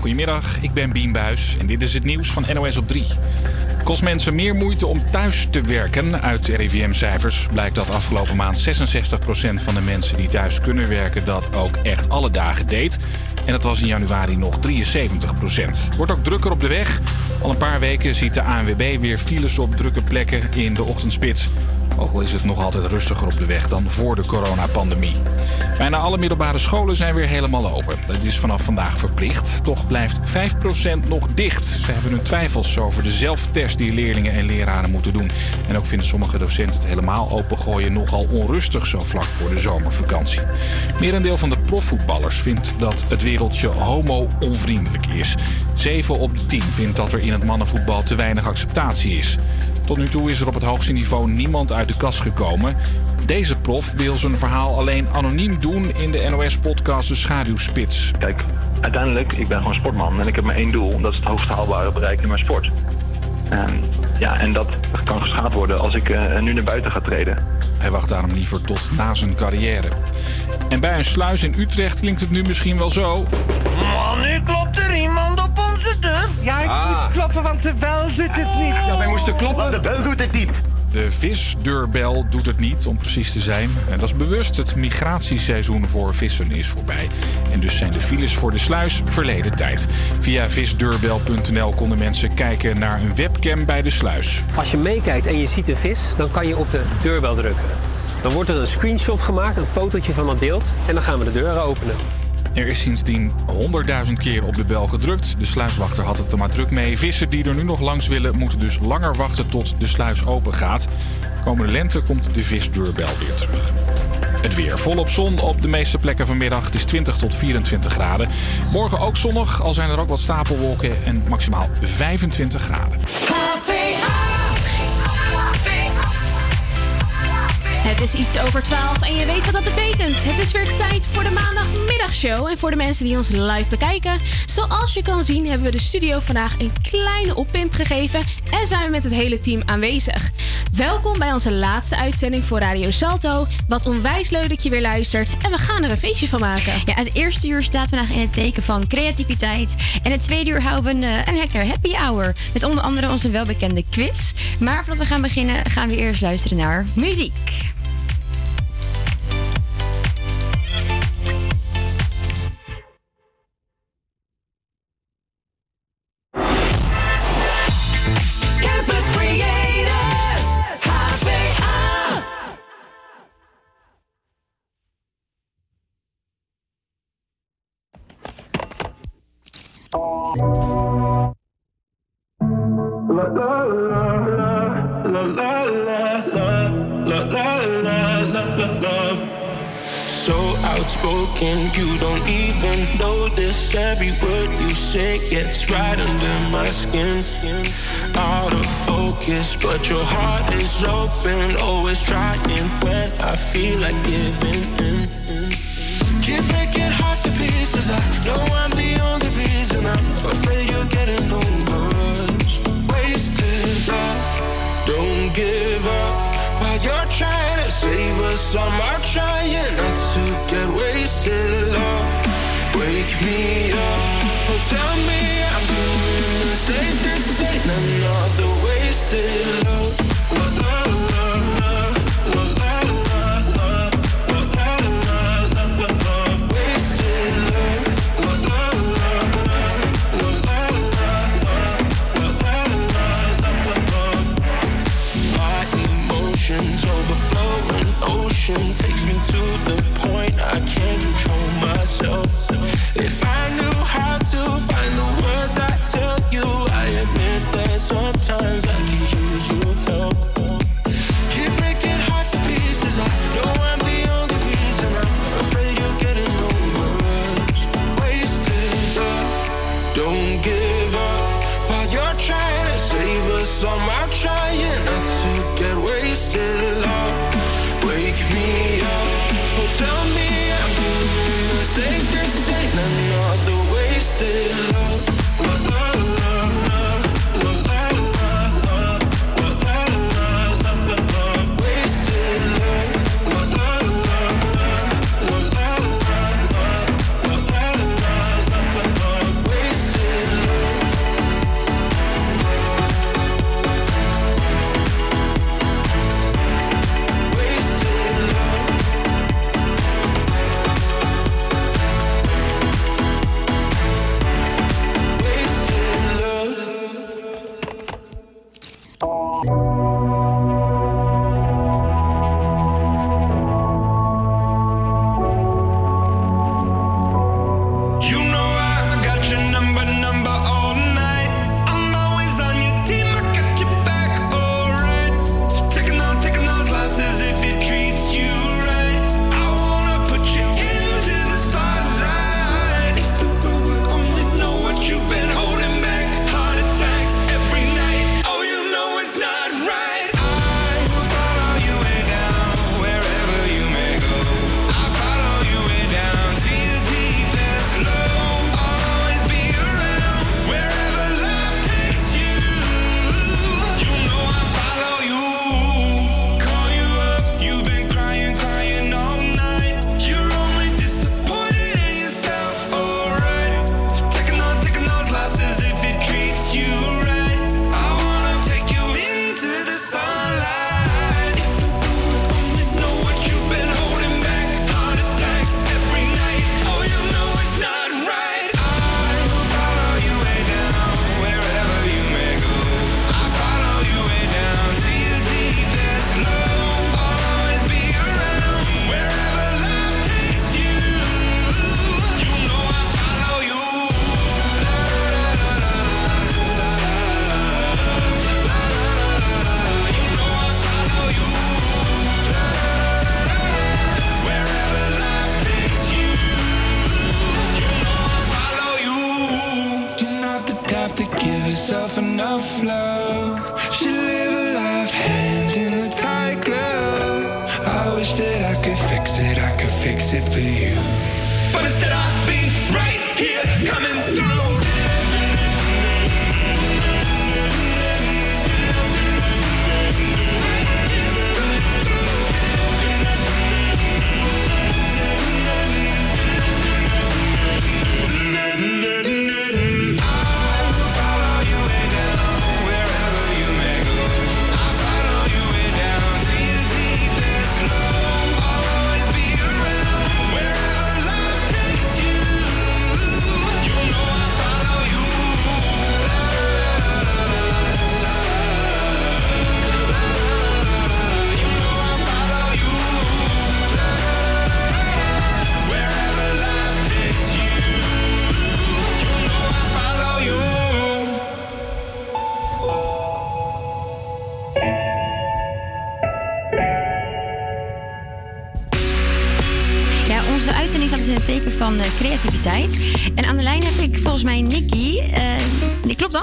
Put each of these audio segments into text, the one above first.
Goedemiddag, ik ben Bien Buis en dit is het nieuws van NOS op 3. Het kost mensen meer moeite om thuis te werken. Uit RIVM-cijfers blijkt dat afgelopen maand 66% van de mensen die thuis kunnen werken dat ook echt alle dagen deed. En dat was in januari nog 73%. Het wordt ook drukker op de weg. Al een paar weken ziet de ANWB weer files op drukke plekken in de ochtendspits. Ook al is het nog altijd rustiger op de weg dan voor de coronapandemie. Bijna alle middelbare scholen zijn weer helemaal open. Dat is vanaf vandaag verplicht. Toch blijft 5% nog dicht. Ze hebben hun twijfels over de zelftest die leerlingen en leraren moeten doen. En ook vinden sommige docenten het helemaal opengooien nogal onrustig zo vlak voor de zomervakantie. Merendeel van de profvoetballers vindt dat het wereldje homo-onvriendelijk is. 7 op de 10 vindt dat er in het mannenvoetbal te weinig acceptatie is. Tot nu toe is er op het hoogste niveau niemand uit de kast gekomen. Deze prof wil zijn verhaal alleen anoniem doen in de NOS-podcast De Schaduwspits. Kijk, uiteindelijk, ik ben gewoon sportman en ik heb maar één doel. Dat is het hoogste haalbare bereiken in mijn sport. En, ja, en dat kan geschaad worden als ik uh, nu naar buiten ga treden. Hij wacht daarom liever tot na zijn carrière. En bij een sluis in Utrecht klinkt het nu misschien wel zo. Man, nu klopt er iemand op onze deur. Ja, ik ah. moest kloppen, want de bel doet het niet. Ja, wij moesten kloppen, de bel doet het niet. De visdeurbel doet het niet, om precies te zijn. En dat is bewust. Het migratieseizoen voor vissen is voorbij. En dus zijn de files voor de sluis verleden tijd. Via visdeurbel.nl konden mensen kijken naar een webcam bij de sluis. Als je meekijkt en je ziet een vis, dan kan je op de deurbel drukken. Dan wordt er een screenshot gemaakt, een fotootje van het beeld. En dan gaan we de deuren openen. Er is sindsdien 100.000 keer op de bel gedrukt. De sluiswachter had het er maar druk mee. Vissen die er nu nog langs willen, moeten dus langer wachten tot de sluis open gaat. Komende lente komt de visdeurbel weer terug. Het weer volop zon op de meeste plekken vanmiddag. Het is 20 tot 24 graden. Morgen ook zonnig, al zijn er ook wat stapelwolken en maximaal 25 graden. Het is iets over 12 en je weet wat dat betekent. Het is weer tijd voor de maandagmiddagshow. En voor de mensen die ons live bekijken. Zoals je kan zien hebben we de studio vandaag een kleine oppimp gegeven. En zijn we met het hele team aanwezig. Welkom bij onze laatste uitzending voor Radio Salto. Wat onwijs leuk dat je weer luistert. En we gaan er een feestje van maken. Ja, het eerste uur staat vandaag in het teken van creativiteit. En het tweede uur houden we een, eh, een lekker happy hour. Met onder andere onze welbekende quiz. Maar voordat we gaan beginnen gaan we eerst luisteren naar muziek. But your heart is open. Always trying when I feel like giving in. Keep breaking hearts to pieces. I know I'm the only reason. I'm afraid you're getting over us. Wasted love. Don't give up while you're trying to save us. I'm trying not to get wasted. Love, wake me up. Oh, tell me I'm doing the. This ain't another still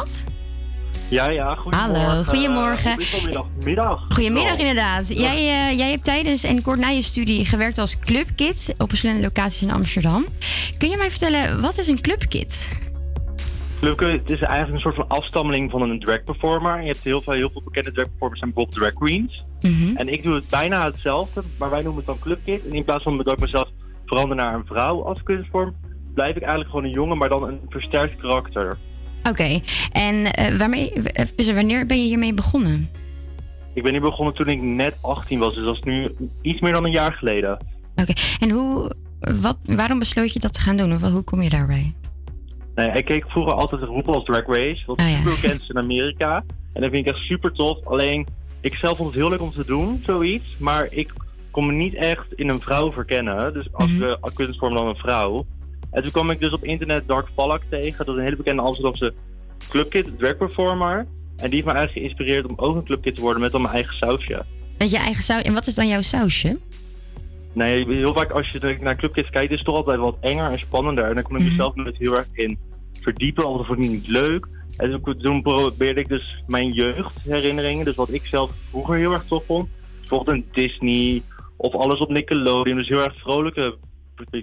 dat? Ja, ja, goedemorgen. Hallo, goedemorgen. Het alweer middag? Goedemiddag Oh. inderdaad. Jij, eh, jij hebt tijdens en kort na je studie gewerkt als clubkid op verschillende locaties in Amsterdam. Kun je mij vertellen, wat is een clubkid? Het is eigenlijk een soort van afstammeling van een drag performer. Je hebt heel veel, heel veel bekende drag performers zijn bijvoorbeeld drag queens. En ik doe het bijna hetzelfde, maar wij noemen het dan clubkid. En in plaats van dat ik mezelf verander naar een vrouw als kunstvorm, blijf ik eigenlijk gewoon een jongen, maar dan een versterkt karakter. Oké, en eh, waarmee, eh, dus wanneer ben je hiermee begonnen? Ik ben hier begonnen toen ik net 18 was, dus dat is nu iets meer dan een jaar geleden. Oké, en hoe, wat, waarom besloot je dat te gaan doen? Of hoe kom je daarbij? Nee, ik keek vroeger altijd RuPaul's Drag Race, wat ja. super bekend is in Amerika. En dat vind ik echt super tof. Alleen, ik zelf vond het heel leuk om te doen, zoiets. Maar ik kon me niet echt in een vrouw verkennen. Dus als Mhm. we kunstvorm dan een vrouw. En toen kwam ik dus op internet Dark Valak tegen. Dat is een hele bekende Amsterdamse clubkid, drag performer. En die heeft me eigenlijk geïnspireerd om ook een clubkid te worden met dan mijn eigen sausje. Met je eigen saus. En wat is dan jouw sausje? Nee, heel vaak als je naar clubkids kijkt, is het toch altijd wat enger en spannender. En dan kon ik Mhm. mezelf nooit heel erg in verdiepen, want dat vond ik niet leuk. En toen, toen probeerde ik dus mijn jeugdherinneringen, dus wat ik zelf vroeger heel erg tof vond. Bijvoorbeeld een Disney of alles op Nickelodeon. Dus heel erg vrolijke,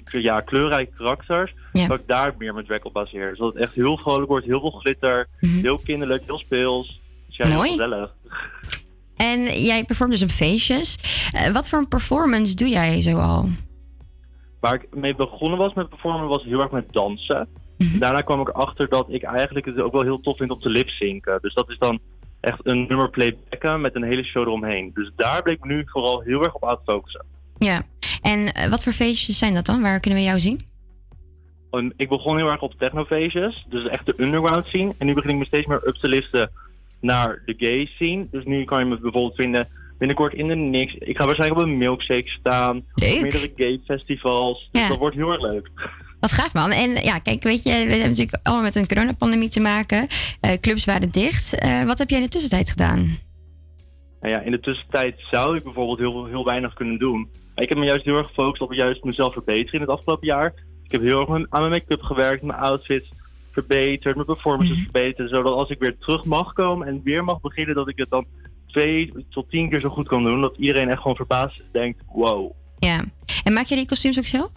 ja, kleurrijke karakters. Ja. Dat ik daar meer mijn drag op baseer. Dus dat het echt heel vrolijk wordt, heel veel glitter, heel kinderlijk, heel speels. Dus ja, heel gezellig. En jij performt dus op feestjes. Eh, wat voor een performance doe jij zoal? Waar ik mee begonnen was met performen was heel erg met dansen. Mhm. Daarna kwam ik erachter dat ik eigenlijk het ook wel heel tof vind om te lipzinken. Dus dat is dan echt een nummer playbacken met een hele show eromheen. Dus daar bleek ik nu vooral heel erg op aan te focussen. Ja. En eh, wat voor feestjes zijn dat dan? Waar kunnen we jou zien? En ik begon heel erg op technofeestjes, dus echt de underground scene. En nu begin ik me steeds meer up te liften naar de gay scene. Dus nu kan je me bijvoorbeeld vinden binnenkort in de Nix. Ik ga waarschijnlijk op een milkshake staan. Op meerdere gay festivals. Dus Ja. dat wordt heel erg leuk. Wat gaaf man. En ja, kijk, weet je, we hebben natuurlijk allemaal met een coronapandemie te maken. Eh, clubs waren dicht. Eh, wat heb jij in de tussentijd gedaan? Nou ja, in de tussentijd zou ik bijvoorbeeld heel, heel weinig kunnen doen. Maar ik heb me juist heel erg gefocust op juist mezelf verbeteren in het afgelopen jaar. Ik heb heel erg aan mijn make-up gewerkt, mijn outfits verbeterd, mijn performances verbeterd. Zodat als ik weer terug mag komen en weer mag beginnen, dat ik het dan twee tot tien keer zo goed kan doen. Dat iedereen echt gewoon verbaasd is denkt, wow. Ja. En maak je die kostuums ook zelf?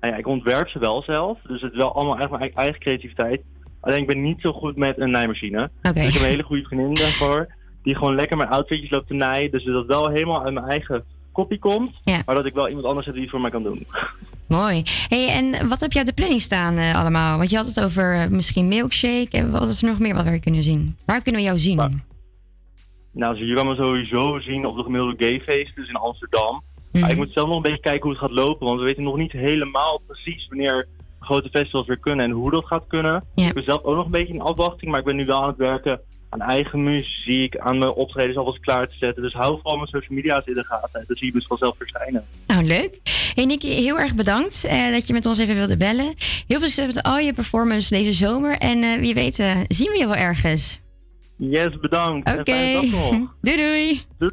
Nou ja, ik ontwerp ze wel zelf, dus het is wel allemaal echt mijn eigen- creativiteit. Alleen ik ben niet zo goed met een naaimachine. Oké. Dus ik heb een hele goede vriendin daarvoor, die gewoon lekker mijn outfitjes loopt te naaien. Dus dat wel helemaal uit mijn eigen kopie komt, Ja. maar dat ik wel iemand anders heb die het voor mij kan doen. Mooi. Hey, en wat heb je op de planning staan eh, allemaal? Want je had het over eh, misschien milkshake. En wat is er nog meer wat we kunnen zien? Waar kunnen we jou zien? Nou, dus je kan me sowieso zien op de gemiddelde gayfeest, dus in Amsterdam. Mhm. Maar ik moet zelf nog een beetje kijken hoe het gaat lopen, want we weten nog niet helemaal precies wanneer grote festivals weer kunnen en hoe dat gaat kunnen. Ik ben zelf ook nog een beetje in afwachting, maar ik ben nu wel aan het werken aan eigen muziek, aan mijn optredens alvast klaar te zetten. Dus hou vooral mijn social media's in de gaten, dan zie je dus vanzelf verschijnen. Nou, leuk. Hey Nicky, heel erg bedankt eh, dat je met ons even wilde bellen. Heel veel succes met al je performance deze zomer. En eh, wie weet eh, zien we je wel ergens. Yes, bedankt. Oké. Nog. doei doei. Doei.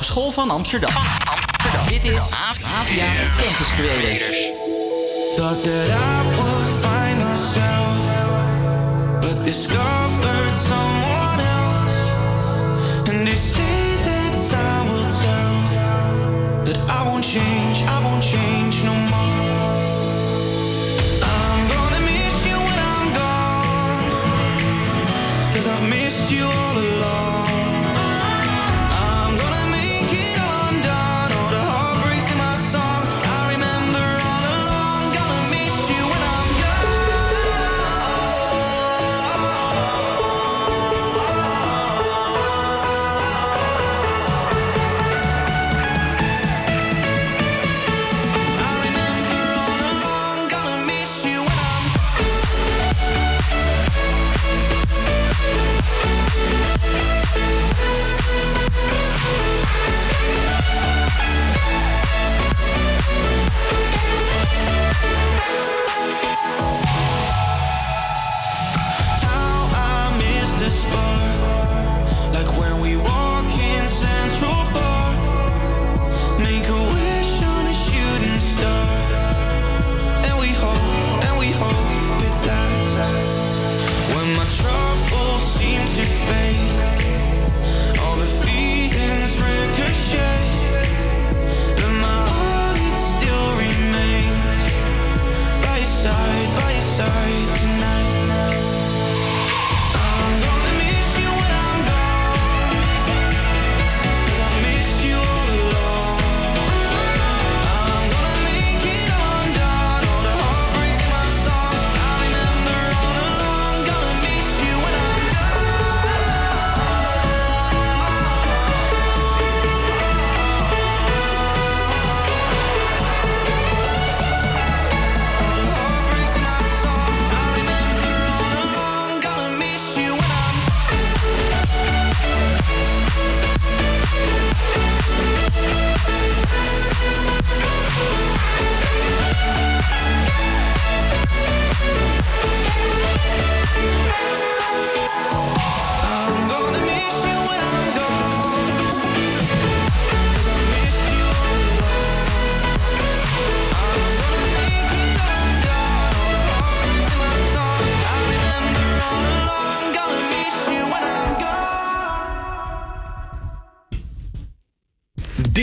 Hogeschool van Amsterdam. Amsterdam. Dit is APA Campus Creators. Thought that I would find myself, but discovered some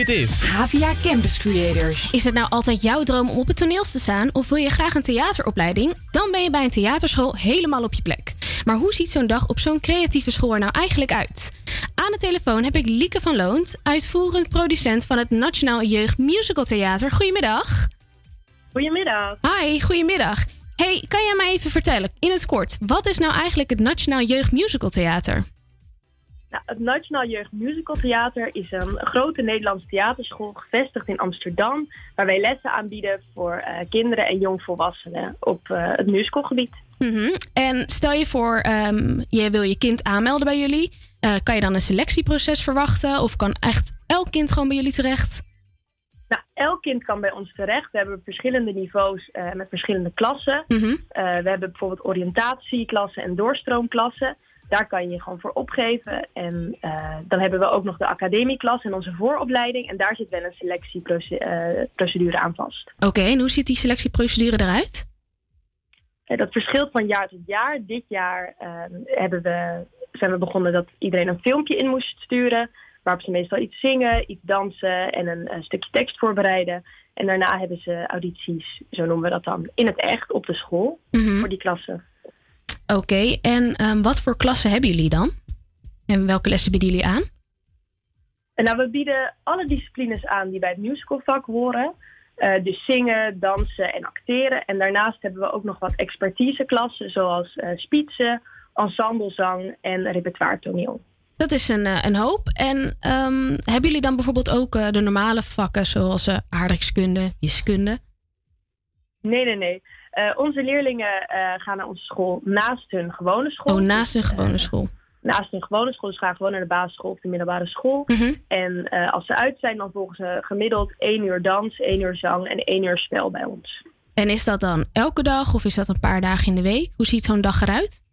Dit is Havia Campus Creators. Is het nou altijd jouw droom om op het toneel te staan of wil je graag een theateropleiding? Dan ben je bij een theaterschool helemaal op je plek. Maar hoe ziet zo'n dag op zo'n creatieve school er nou eigenlijk uit? Aan de telefoon heb ik Lieke van Loont, uitvoerend producent van het Nationaal Jeugd Musical Theater. Goedemiddag. Goedemiddag. Hi, goedemiddag. Hey, kan jij mij even vertellen, in het kort, wat is nou eigenlijk het Nationaal Jeugd Musical Theater? Nou, het Nationaal Jeugd Musical Theater is een grote Nederlandse theaterschool gevestigd in Amsterdam, waar wij lessen aanbieden voor eh, kinderen en jongvolwassenen op eh, het musicalgebied. Mhm. En stel je voor, ehm, je wil je kind aanmelden bij jullie. Eh, kan je dan een selectieproces verwachten? Of kan echt elk kind gewoon bij jullie terecht? Nou, elk kind kan bij ons terecht. We hebben verschillende niveaus met verschillende klassen. Mhm. We hebben bijvoorbeeld oriëntatieklassen en doorstroomklassen. Daar kan je je gewoon voor opgeven. En eh, dan hebben we ook nog de academieklas en onze vooropleiding. En daar zit wel een selectieprocedure aan vast. Oké, en hoe ziet die selectieprocedure eruit? Eh, dat verschilt van jaar tot jaar. Dit jaar eh, hebben we, zijn we begonnen dat iedereen een filmpje in moest sturen. Waarop ze meestal iets zingen, iets dansen en een, eh, stukje tekst voorbereiden. En daarna hebben ze audities, zo noemen we dat dan, in het echt op de school Mhm. voor die klassen. Oké, en ehm, wat voor klassen hebben jullie dan? En welke lessen bieden jullie aan? En nou, we bieden alle disciplines aan die bij het musicalvak horen. Eh, dus zingen, dansen en acteren. En daarnaast hebben we ook nog wat expertiseklassen, zoals eh spitsen, ensemblezang en repertoire toneel. Dat is een, eh, een hoop. En ehm, hebben jullie dan bijvoorbeeld ook eh, de normale vakken, zoals eh aardrijkskunde, wiskunde? Nee, nee, nee. Eh, onze leerlingen eh, gaan naar onze school naast hun gewone school. Oh, naast een gewone school. Naast hun gewone school. Dus gaan gewoon naar de basisschool of de middelbare school. Mhm. En eh, als ze uit zijn, dan volgen ze gemiddeld één uur dans, één uur zang en één uur spel bij ons. En is dat dan elke dag of is dat een paar dagen in de week? Hoe ziet zo'n dag eruit?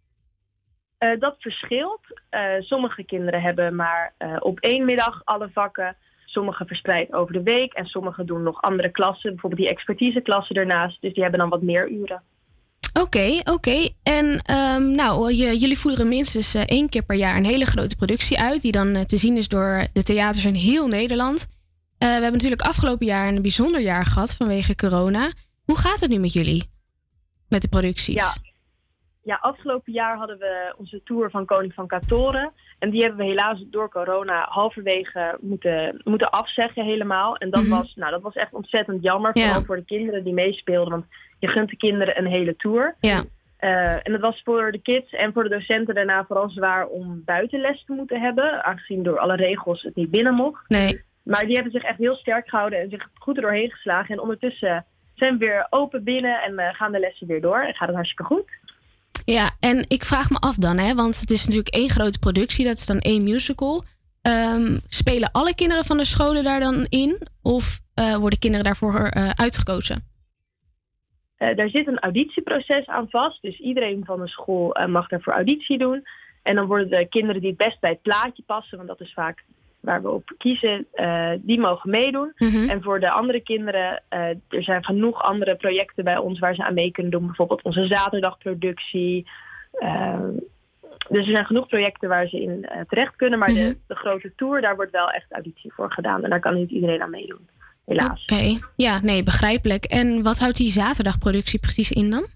Eh, dat verschilt. Eh, sommige kinderen hebben maar eh, op één middag alle vakken. Sommige verspreid over de week. En sommige doen nog andere klassen. Bijvoorbeeld die expertiseklassen ernaast. Dus die hebben dan wat meer uren. Oké, oké. En ehm, nou, je- jullie voeren minstens eh, één keer per jaar een hele grote productie uit. Die dan eh, te zien is door de theaters in heel Nederland. Eh, we hebben natuurlijk afgelopen jaar een bijzonder jaar gehad vanwege corona. Hoe gaat het nu met jullie? Met de producties? Ja. Ja, afgelopen jaar hadden we onze tour van Koning van Katoren. En die hebben we helaas door corona halverwege moeten, moeten afzeggen helemaal. En dat, Mhm. was, nou, dat was echt ontzettend jammer. Ja. Vooral voor de kinderen die meespeelden. Want je gunt de kinderen een hele tour. Ja. Eh, en het was voor de kids en voor de docenten daarna vooral zwaar om buitenles te moeten hebben. Aangezien door alle regels het niet binnen mocht. Nee. Maar die hebben zich echt heel sterk gehouden en zich goed er doorheen geslagen. En ondertussen zijn we weer open binnen en eh, gaan de lessen weer door. En gaat het hartstikke goed. Ja, en ik vraag me af dan, hè, want het is natuurlijk één grote productie, dat is dan één musical. Ehm, spelen alle kinderen van de scholen daar dan in? Of eh, worden kinderen daarvoor eh, uitgekozen? Eh, daar zit een auditieproces aan vast. Dus iedereen van de school mag daarvoor auditie doen. En dan worden de kinderen die het best bij het plaatje passen, want dat is vaak waar we op kiezen, eh, die mogen meedoen. Mhm. En voor de andere kinderen, eh, er zijn genoeg andere projecten bij ons waar ze aan mee kunnen doen. Bijvoorbeeld onze zaterdagproductie. Eh, dus er zijn genoeg projecten waar ze in terecht kunnen. Maar Mhm. de, de grote tour, daar wordt wel echt auditie voor gedaan. En daar kan niet iedereen aan meedoen, helaas. Oké, ja, nee, begrijpelijk. En wat houdt die zaterdagproductie precies in dan?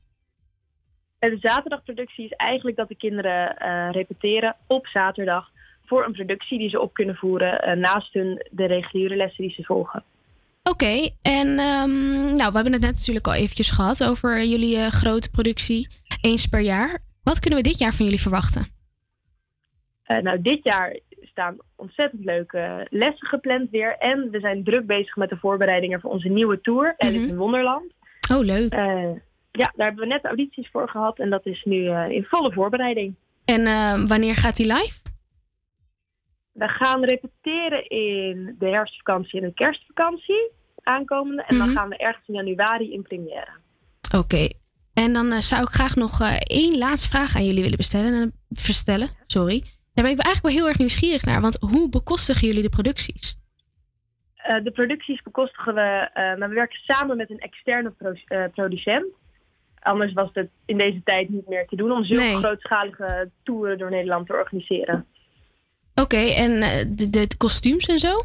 De zaterdagproductie is eigenlijk dat de kinderen repeteren op zaterdag voor een productie die ze op kunnen voeren eh, naast hun de reguliere lessen die ze volgen. Oké, en ehm, nou, we hebben het net natuurlijk al eventjes gehad over jullie eh, grote productie, eens per jaar. Wat kunnen we dit jaar van jullie verwachten? Eh, nou, dit jaar staan ontzettend leuke lessen gepland weer. En we zijn druk bezig met de voorbereidingen voor onze nieuwe tour, Alice in Wonderland. Oh, leuk. Ja, daar hebben we net audities voor gehad en dat is nu in volle voorbereiding. En wanneer gaat die live? We gaan repeteren in de herfstvakantie en de kerstvakantie aankomende. En dan Mhm. gaan we ergens in januari in première. Oké. En dan eh, zou ik graag nog eh, één laatste vraag aan jullie willen bestellen, eh, verstellen. Sorry. Daar ben ik eigenlijk wel heel erg nieuwsgierig naar. Want hoe bekostigen jullie de producties? De producties bekostigen we, maar we werken samen met een externe pro- producent. Anders was het in deze tijd niet meer te doen om zulke Nee. grootschalige toeren door Nederland te organiseren. Oké, en eh, de, de kostuums en zo?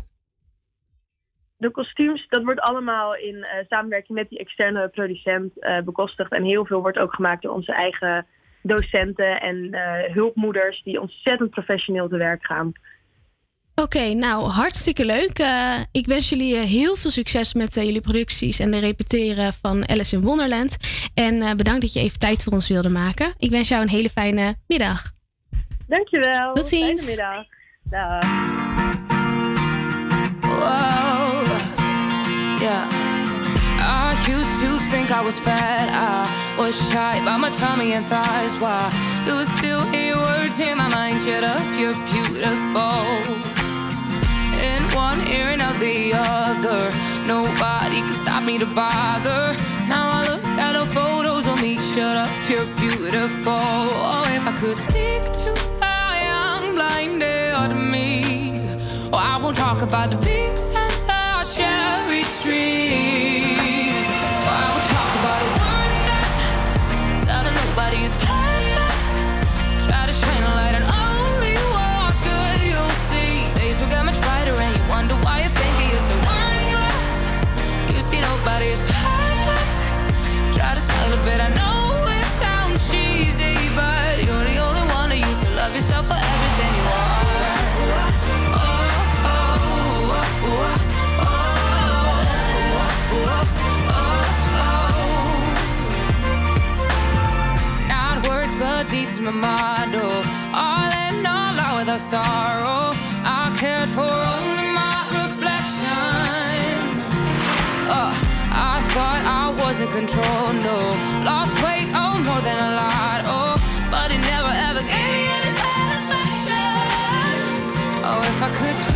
de kostuums, dat wordt allemaal in eh, samenwerking met die externe producent eh, bekostigd. En heel veel wordt ook gemaakt door onze eigen docenten en hulpmoeders die ontzettend professioneel te werk gaan. Oké, nou hartstikke leuk. Ik wens jullie heel veel succes met jullie producties en de repeteren van Alice in Wonderland. En bedankt dat je even tijd voor ons wilde maken. Ik wens jou een hele fijne middag. Dankjewel. Tot ziens. Fijne middag. Whoa, yeah. I used to think I was fat. I was shy by my tummy and thighs. Why you still hear words in my mind? Shut up, you're beautiful. In one ear and out the other. Nobody can stop me to bother. Now I look at the photos of me. Shut up, you're beautiful. Oh, if I could speak to young blinded me. Oh, I won't talk about the peaks and the cherry trees. My model. All in all, out without sorrow. I cared for only my reflection. Uh, I thought I was in control, no. Lost weight, oh, more than a lot, oh. But it never ever gave me any satisfaction. Oh, if I could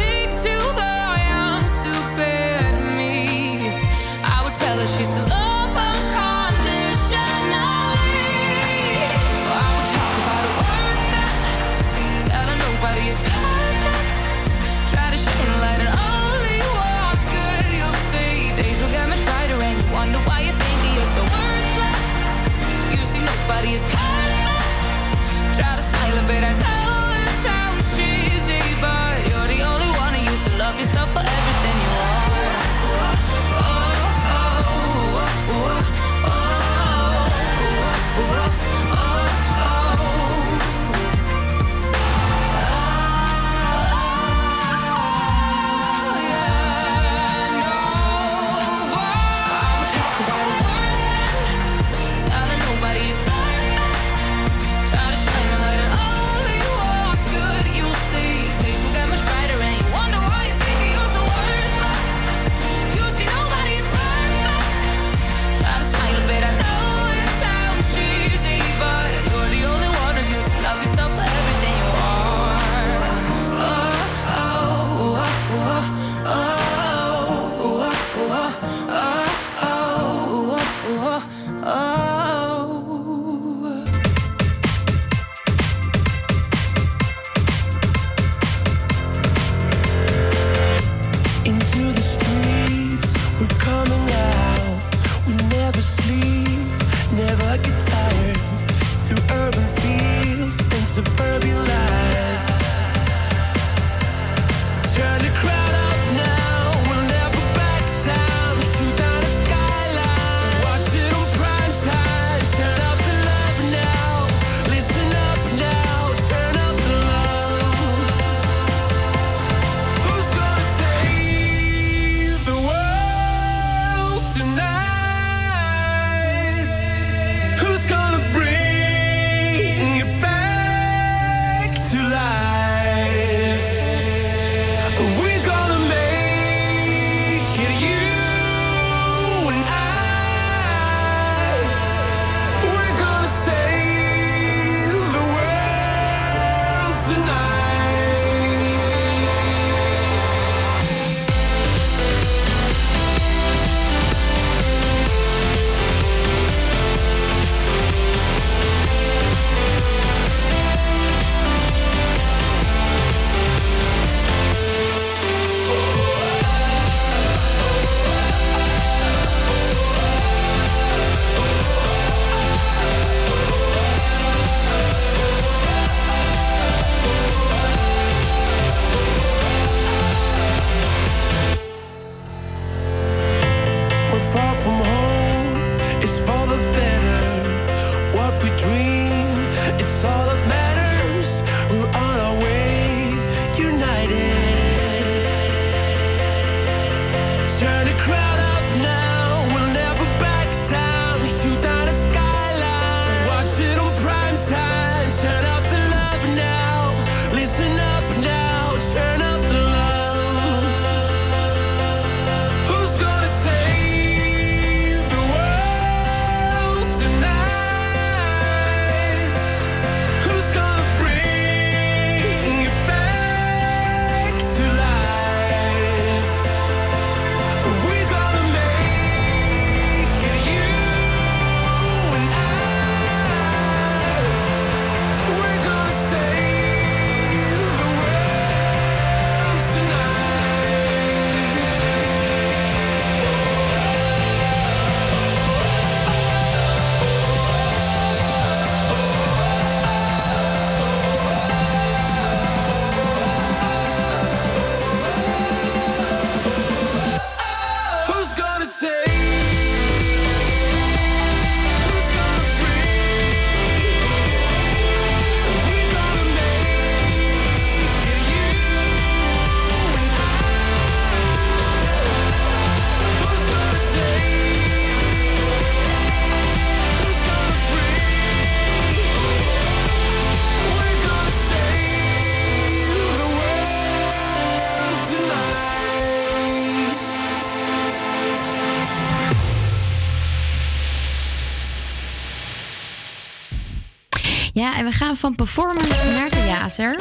van performance naar theater.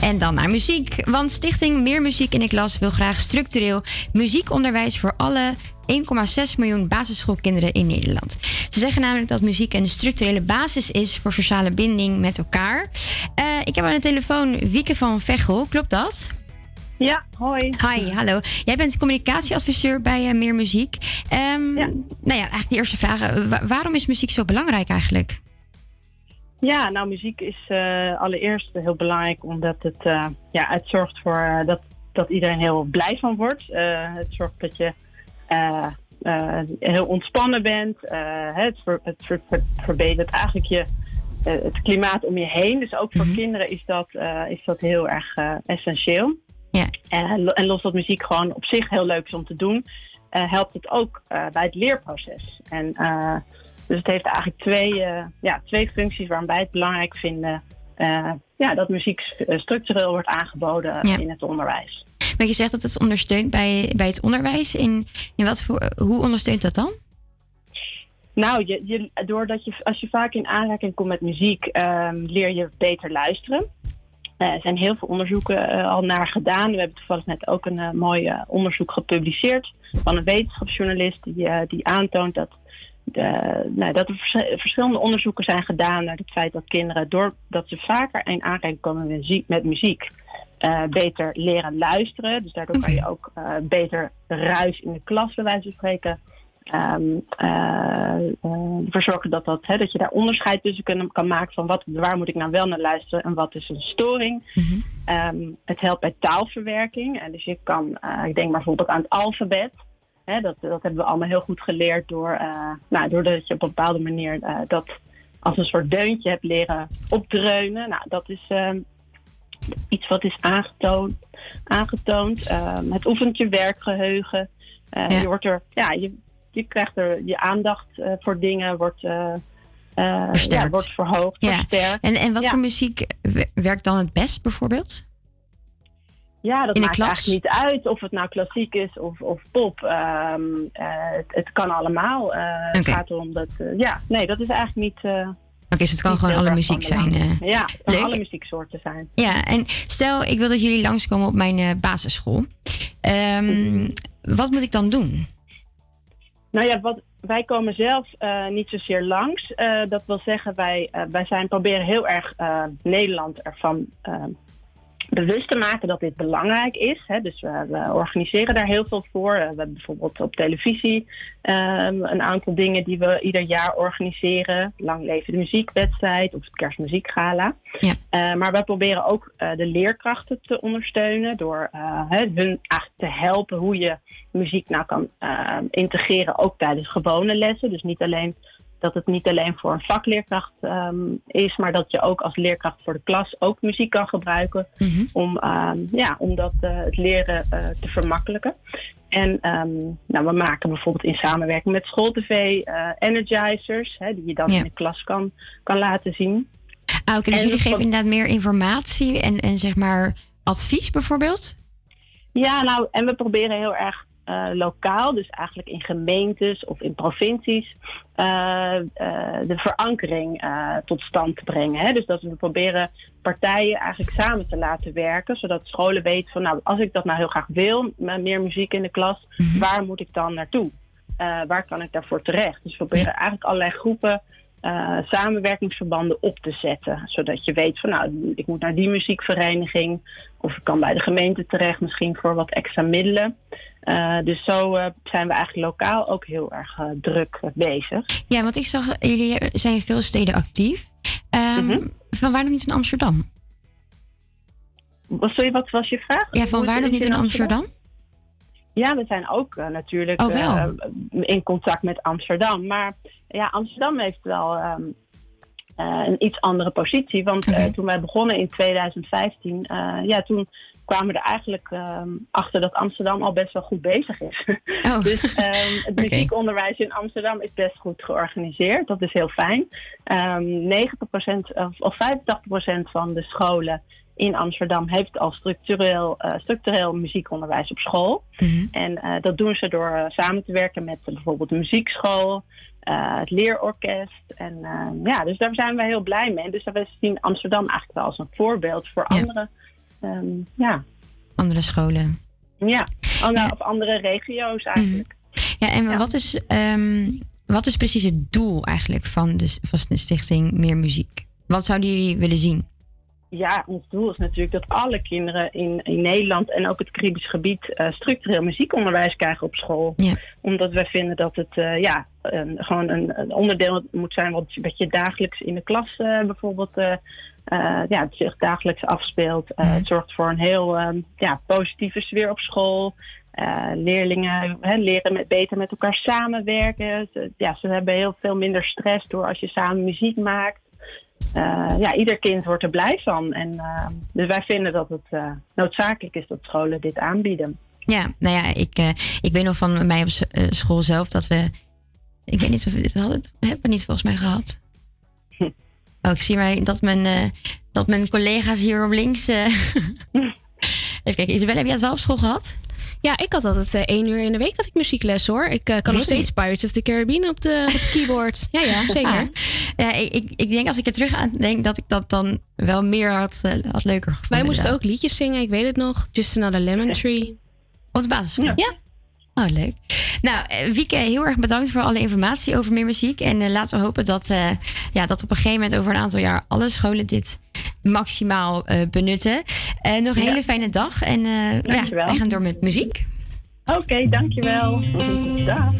En dan naar muziek. Want Stichting Meer Muziek in de Klas wil graag structureel muziekonderwijs voor alle 1,6 miljoen basisschoolkinderen in Nederland. Ze zeggen namelijk dat muziek een structurele basis is voor sociale binding met elkaar. Eh, ik heb aan de telefoon Wieke van Vechel, klopt dat? Ja, hoi. Hi, hallo. Jij bent communicatieadviseur bij eh, Meer Muziek. Ehm, Nou ja, eigenlijk de eerste vraag. eh, wa- waarom is muziek zo belangrijk eigenlijk? Ja, nou, muziek is eh, allereerst heel belangrijk omdat het, eh, ja, het zorgt voor eh, dat, dat iedereen heel blij van wordt. Het zorgt dat je heel ontspannen bent. Het, ver- het ver- ver- verbetert eigenlijk je, het klimaat om je heen. Dus ook voor kinderen is dat, is dat heel erg essentieel. Ja. En, en los dat muziek gewoon op zich heel leuk is om te doen, helpt het ook bij het leerproces. En dus het heeft eigenlijk twee, eh, ja, twee functies waarom wij het belangrijk vinden eh, ja, dat muziek eh, structureel wordt aangeboden Ja. in het onderwijs. Want je zegt dat het ondersteunt bij, bij het onderwijs. In, in wat voor, hoe ondersteunt dat dan? Nou, je, je, doordat je, als je vaak in aanraking komt met muziek, ehm, leer je beter luisteren. Er zijn heel veel onderzoeken al naar gedaan. We hebben toevallig net ook een mooi onderzoek gepubliceerd van een wetenschapsjournalist die, die aantoont dat, de, nou, dat er vers- verschillende onderzoeken zijn gedaan naar het feit dat kinderen, doordat ze vaker in aanraking komen met muziek, met muziek eh, beter leren luisteren. Dus daardoor kan je ook eh, beter ruis in de klas, bij wijze van spreken, ehm, eh, eh, ervoor zorgen dat, dat, hè, dat je daar onderscheid tussen kan, kan maken van wat, waar moet ik nou wel naar luisteren en wat is een storing. Ehm, het helpt bij taalverwerking. En dus je kan, ik denk bijvoorbeeld aan het alfabet. Hè, dat, dat hebben we allemaal heel goed geleerd door, eh, nou, doordat je op een bepaalde manier eh, dat als een soort deuntje hebt leren opdreunen. Nou, dat is ehm, iets wat is aangetoond. aangetoond. Ehm, het oefent je werkgeheugen. Eh, Je, wordt er, ja, je, je krijgt er je aandacht voor dingen wordt, eh, ja, wordt verhoogd, Ja. versterkt. En, en wat Ja. voor muziek werkt dan het best bijvoorbeeld? Ja, dat maakt klas? eigenlijk niet uit of het nou klassiek is of, of pop. Ehm, eh, het, het kan allemaal. Eh, Het gaat erom dat. eh, ja, nee, dat is eigenlijk niet. Oké, dus het kan gewoon alle muziek zijn. ja, het kan leuk. alle muzieksoorten zijn. Ja, en stel ik wil dat jullie langskomen op mijn basisschool. Ehm, Wat moet ik dan doen? Nou ja, wat, wij komen zelf niet zozeer langs. Dat wil zeggen, wij, wij zijn, proberen heel erg Nederland ervan bewust te maken dat dit belangrijk is. Hè. Dus we, we organiseren daar heel veel voor. Eh, we hebben bijvoorbeeld op televisie ehm, een aantal dingen die we ieder jaar organiseren. Lang leven de muziekwedstrijd of het kerstmuziekgala. Eh, maar wij proberen ook eh, de leerkrachten te ondersteunen door hè, hun eigenlijk te helpen hoe je muziek nou kan eh, integreren, ook tijdens gewone lessen. Dus niet alleen dat het niet alleen voor een vakleerkracht ehm, is, maar dat je ook als leerkracht voor de klas ook muziek kan gebruiken om, ehm, ja, om dat, eh, het leren eh, te vermakkelijken. En ehm, nou, we maken bijvoorbeeld in samenwerking met SchoolTV eh energizers, hè, die je dan Ja. in de klas kan, kan laten zien. Ah, oké, dus En jullie geven van- inderdaad meer informatie en, en zeg maar advies bijvoorbeeld? Ja, nou, en we proberen heel erg eh, lokaal, dus eigenlijk in gemeentes of in provincies, eh, eh, de verankering tot stand te brengen. Hè? Dus dat we proberen partijen eigenlijk samen te laten werken, zodat scholen weten van, nou, als ik dat nou heel graag wil, met meer muziek in de klas, waar moet ik dan naartoe? Waar kan ik daarvoor terecht? Dus we proberen eigenlijk allerlei groepen eh, samenwerkingsverbanden op te zetten. Zodat je weet van nou, ik moet naar die muziekvereniging. Of ik kan bij de gemeente terecht misschien voor wat extra middelen. Eh, dus zo eh, zijn we eigenlijk lokaal ook heel erg druk bezig. Ja, want ik zag, jullie zijn in veel steden actief. Ehm, Mhm. Van waar nog niet in Amsterdam? Wat, sorry, wat was je vraag? Ja, van waar nog niet in Amsterdam? Ja, we zijn ook eh, natuurlijk Oh, eh, in contact met Amsterdam. Maar ja, Amsterdam heeft wel ehm, eh, een iets andere positie. Want toen wij begonnen in 2015, eh, ja, toen kwamen we er eigenlijk ehm, achter dat Amsterdam al best wel goed bezig is. dus ehm, het muziekonderwijs in Amsterdam is best goed georganiseerd. Dat is heel fijn. Ehm 90% of, of 85% van de scholen in Amsterdam heeft al structureel, eh, structureel muziekonderwijs op school. En eh, dat doen ze door eh, samen te werken met bijvoorbeeld de muziekschool, het leerorkest. En ja, dus daar zijn wij heel blij mee. Dus we zien Amsterdam eigenlijk wel als een voorbeeld voor andere, ehm, ja, Andere scholen. ja, andere, of andere regio's eigenlijk. Ja, en Wat, is, ehm, wat is precies het doel eigenlijk van de, van de stichting Meer Muziek? Wat zouden jullie willen zien? Ja, ons doel is natuurlijk dat alle kinderen in, in Nederland en ook het Caribisch gebied eh, structureel muziekonderwijs krijgen op school. Omdat wij vinden dat het eh, ja, een, gewoon een, een onderdeel moet zijn wat, wat je dagelijks in de klas eh, bijvoorbeeld ja, het zich dagelijks afspeelt. Het zorgt voor een heel ehm, ja, positieve sfeer op school. Leerlingen hè, leren met, beter met elkaar samenwerken. Ze, ja, ze hebben heel veel minder stress door als je samen muziek maakt. Eh, ja, ieder kind wordt er blij van. En, eh, dus wij vinden dat het eh, noodzakelijk is dat scholen dit aanbieden. Ja, nou ja, ik, ik weet nog van mij op school zelf dat we. Ik weet niet of we dit hadden. Hebben we niet volgens mij gehad. Oh, ik zie maar dat mijn, dat mijn collega's hier op links. Even kijken, Isabelle, heb jij het wel op school gehad? Ja, ik had altijd eh, één uur in de week had ik muziekles hoor. Ik eh, kan nog steeds Pirates of the Caribbean op, de, op het keyboard. Ja, ja, zeker. ja, ik, ik, denk als ik er terug aan denk dat ik dat dan wel meer had, eh, had leuker gevonden. Wij moesten ook liedjes zingen, ik weet het nog. Just Another Lemon Tree. Op de basisschool? Ja. Oh, leuk. Nou, eh, Wieke, heel erg bedankt voor alle informatie over meer muziek. En eh, laten we hopen dat, eh, ja, dat op een gegeven moment over een aantal jaar alle scholen dit maximaal eh, benutten. Nog een Ja. hele fijne dag. En ja, wij gaan door met muziek. Oké, dankjewel. Dag.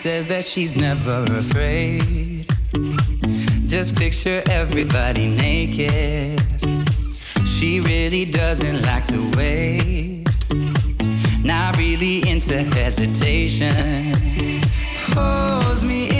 Says that she's never afraid. Just picture everybody naked. She really doesn't like to wait. Not really into hesitation. Pulls me in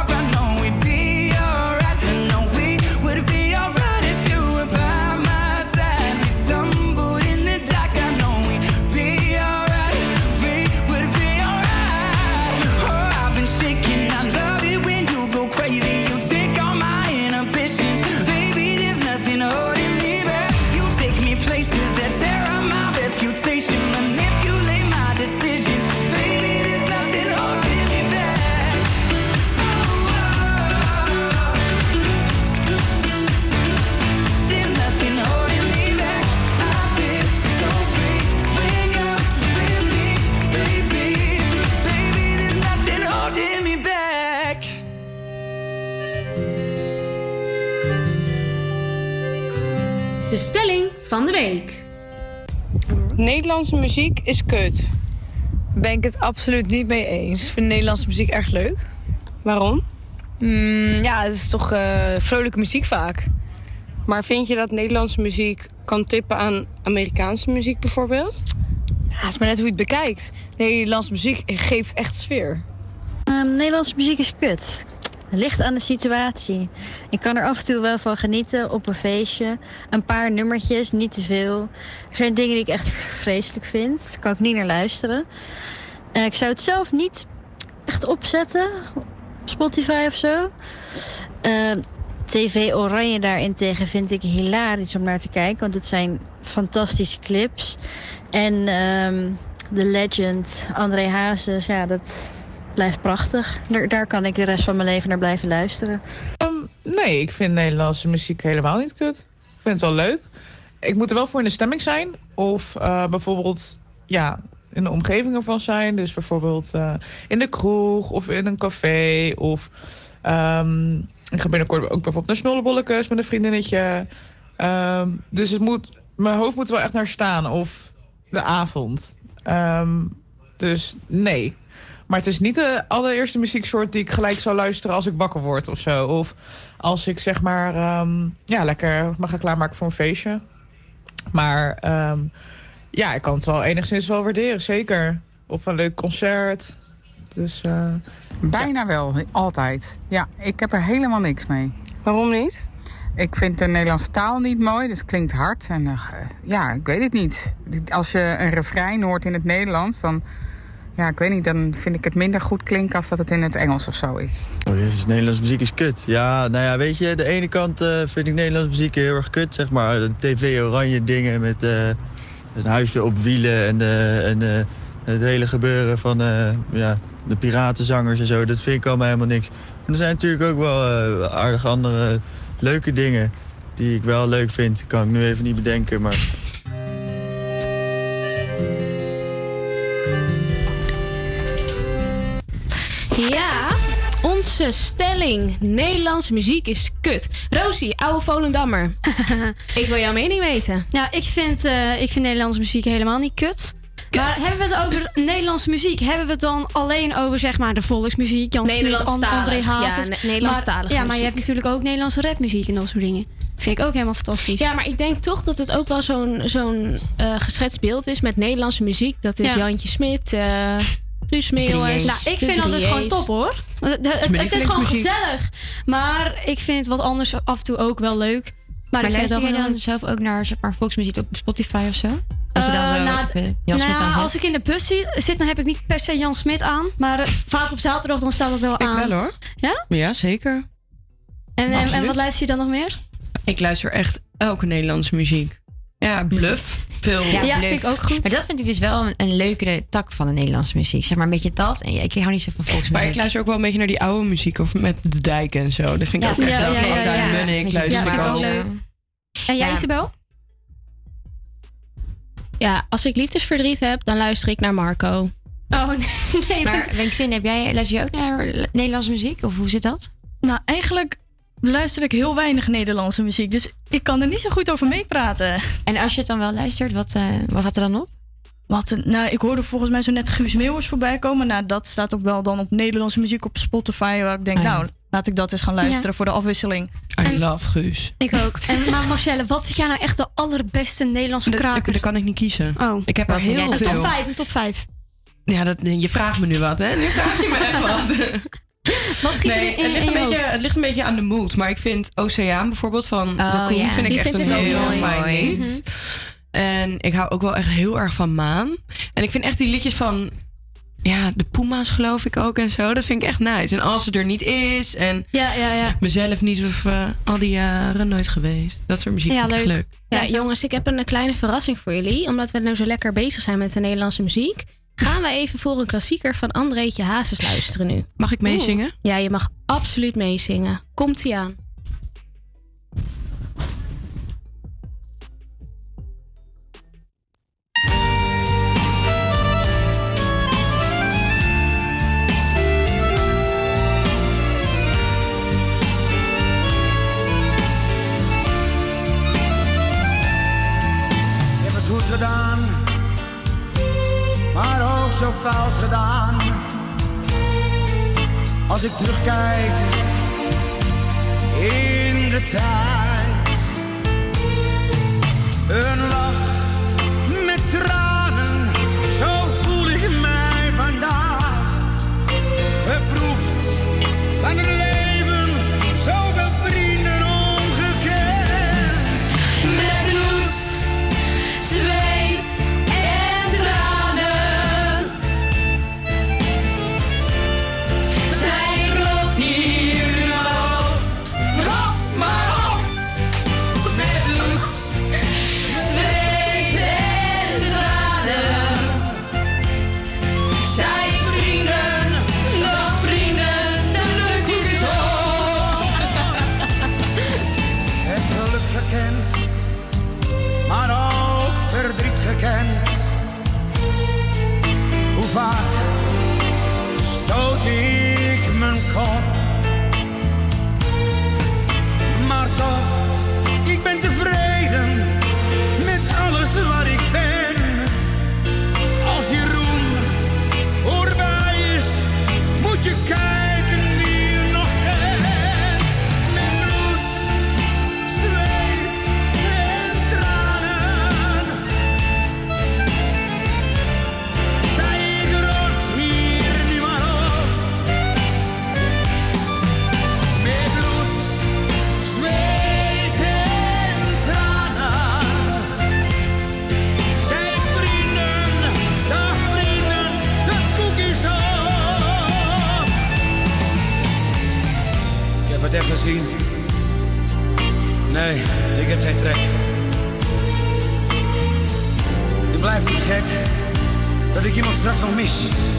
Van de week. Nederlandse muziek is kut. Ben ik het absoluut niet mee eens. Ik vind Nederlandse muziek erg leuk. Waarom? ja, het is toch eh, vrolijke muziek vaak. Maar vind je dat Nederlandse muziek kan tippen aan Amerikaanse muziek bijvoorbeeld? Ja, het is maar net hoe je het bekijkt. Nederlandse muziek geeft echt sfeer. Ehm, Nederlandse muziek is kut. Het ligt aan de situatie. Ik kan er af en toe wel van genieten op een feestje. Een paar nummertjes, niet te veel. Er zijn dingen die ik echt vreselijk vind. Daar kan ik niet naar luisteren. Eh, ik zou het zelf niet echt opzetten. Op Spotify of zo. Ehm, TV Oranje daarentegen vind ik hilarisch om naar te kijken. Want het zijn fantastische clips. En ehm The Legend, André Hazes, ja, dat blijft prachtig. Daar, daar kan ik de rest van mijn leven naar blijven luisteren. Nee, ik vind Nederlandse muziek helemaal niet kut. Ik vind het wel leuk. Ik moet er wel voor in de stemming zijn. Of eh, bijvoorbeeld ja, in de omgeving ervan zijn. Dus bijvoorbeeld eh, in de kroeg of in een café. Of ehm, ik ga binnenkort ook bijvoorbeeld naar Snollebollekes met een vriendinnetje. Ehm, dus het moet, mijn hoofd moet wel echt naar staan. Of de avond. Ehm, dus nee. Maar het is niet de allereerste muzieksoort die ik gelijk zou luisteren als ik wakker word of zo. Of als ik zeg maar, ehm, ja, lekker me ga klaarmaken voor een feestje. Maar ehm, ja, ik kan het wel enigszins wel waarderen, zeker. Of een leuk concert. Dus, eh, Bijna wel, altijd. Ja, ik heb er helemaal niks mee. Waarom niet? Ik vind de Nederlandse taal niet mooi, dus het klinkt hard. En eh, ja, ik weet het niet. Als je een refrein hoort in het Nederlands, dan ja, ik weet niet, dan vind ik het minder goed klinken als dat het in het Engels of zo is. Oh, jezus, Nederlandse muziek is kut. Ja, nou ja, weet je, de ene kant eh, vind ik Nederlandse muziek heel erg kut, zeg maar. De tv-oranje dingen met eh, een huisje op wielen en, eh, en het hele gebeuren van ja, de piratenzangers en zo. Dat vind ik allemaal helemaal niks. Maar er zijn natuurlijk ook wel aardig andere leuke dingen die ik wel leuk vind. Kan ik nu even niet bedenken, maar... Ja, onze stelling. Nederlandse muziek is kut. Rosie, oude Volendammer. ik wil jouw mening weten. Ja, ik vind, eh, ik vind Nederlandse muziek helemaal niet kut. Maar hebben we het over Nederlandse muziek? Hebben we het dan alleen over zeg maar de volksmuziek? Jan Smit, And-. André Hazes? Ja, Nederlandstalige Maar- Ja, maar je hebt natuurlijk ook Nederlandse rapmuziek en dat soort dingen. Vind ik ook helemaal fantastisch. Ja, maar ik denk toch dat het ook wel zo'n zo'n eh, geschetst beeld is met Nederlandse muziek. Dat is Ja. Jantje Smit, eh Guus Meeuwis. Nou, ik vind dat dus gewoon top hoor. Het, het- is gewoon gezellig. Maar ik vind wat anders af en toe ook wel leuk. Maar, Maar, ik luister jij dan zelf ook naar zeg maar, volksmuziek op Spotify of zo? Dan Eh, zo nou, even Jan Smit nou, als ik in de bus zit, dan heb ik niet per se Jan Smit aan. Maar eh, vaak op zaterdag dan staat dat wel Ik aan. wel hoor. Ja? Ja, zeker. En, en, en wat luister je dan nog meer? Ik luister echt elke Nederlandse muziek. Ja, bluff. Veel. Bluff. Maar dat vind ik dus wel een, een leukere tak van de Nederlandse muziek. Zeg maar een beetje dat. En ja, ik hou niet zo van volksmuziek. Maar ik luister ook wel een beetje naar die oude muziek. Of met de dijk en zo. Dat vind ik Ja, ook echt ja, leuk. ja, ja, ja. Beetje luister ja, ik vind ik ook. ook leuk. En jij, Ja. Isabel? Ja, als ik liefdesverdriet heb, dan luister ik naar Marco. Oh, nee. Maar Wenkzin, heb jij, luister je ook naar Nederlandse muziek? Of hoe zit dat? Nou, eigenlijk luister ik heel weinig Nederlandse muziek. Dus ik kan er niet zo goed over meepraten. En als je het dan wel luistert, wat, eh, wat had er dan op? Wat een, nou, ik hoorde volgens mij zo net Guus Meeuwers voorbij komen. Nou, dat staat ook wel dan op Nederlandse muziek op Spotify. Waar ik denk, Ah, ja. nou, laat ik dat eens gaan luisteren Ja. voor de afwisseling. I love Guus. Ik ook. En, maar Marcelle, wat vind jij nou echt de allerbeste Nederlandse kraker? dat kan ik niet kiezen. Oh. Ik heb er heel jij? veel. Een top 5, een top 5. Ja, dat, je vraagt me nu wat, hè? Nu vraag je me echt wat. Wat schiet Nee, in, het, ligt een je beetje, het ligt een beetje aan de mood. Maar ik vind Oceaan bijvoorbeeld van Raccoon ja. vind ik Die echt vind een heel mooi. fijn. Mhm. En ik hou ook wel echt heel erg van Maan. En ik vind echt die liedjes van... Ja, de Puma's geloof ik ook en zo. Dat vind ik echt nice. En als ze er niet is en ja, ja, ja. mezelf niet of eh, al die jaren nooit geweest. Dat soort muziek echt leuk. Ja, jongens, ik heb een kleine verrassing voor jullie. Omdat we nu zo lekker bezig zijn met de Nederlandse muziek. Gaan we even voor een klassieker van Andreetje Hazes luisteren nu. Mag ik meezingen? Ja, je mag absoluut meezingen. Komt-ie aan. Fout gedaan. Als ik terugkijk in de tijd. Een lach dat ik iemand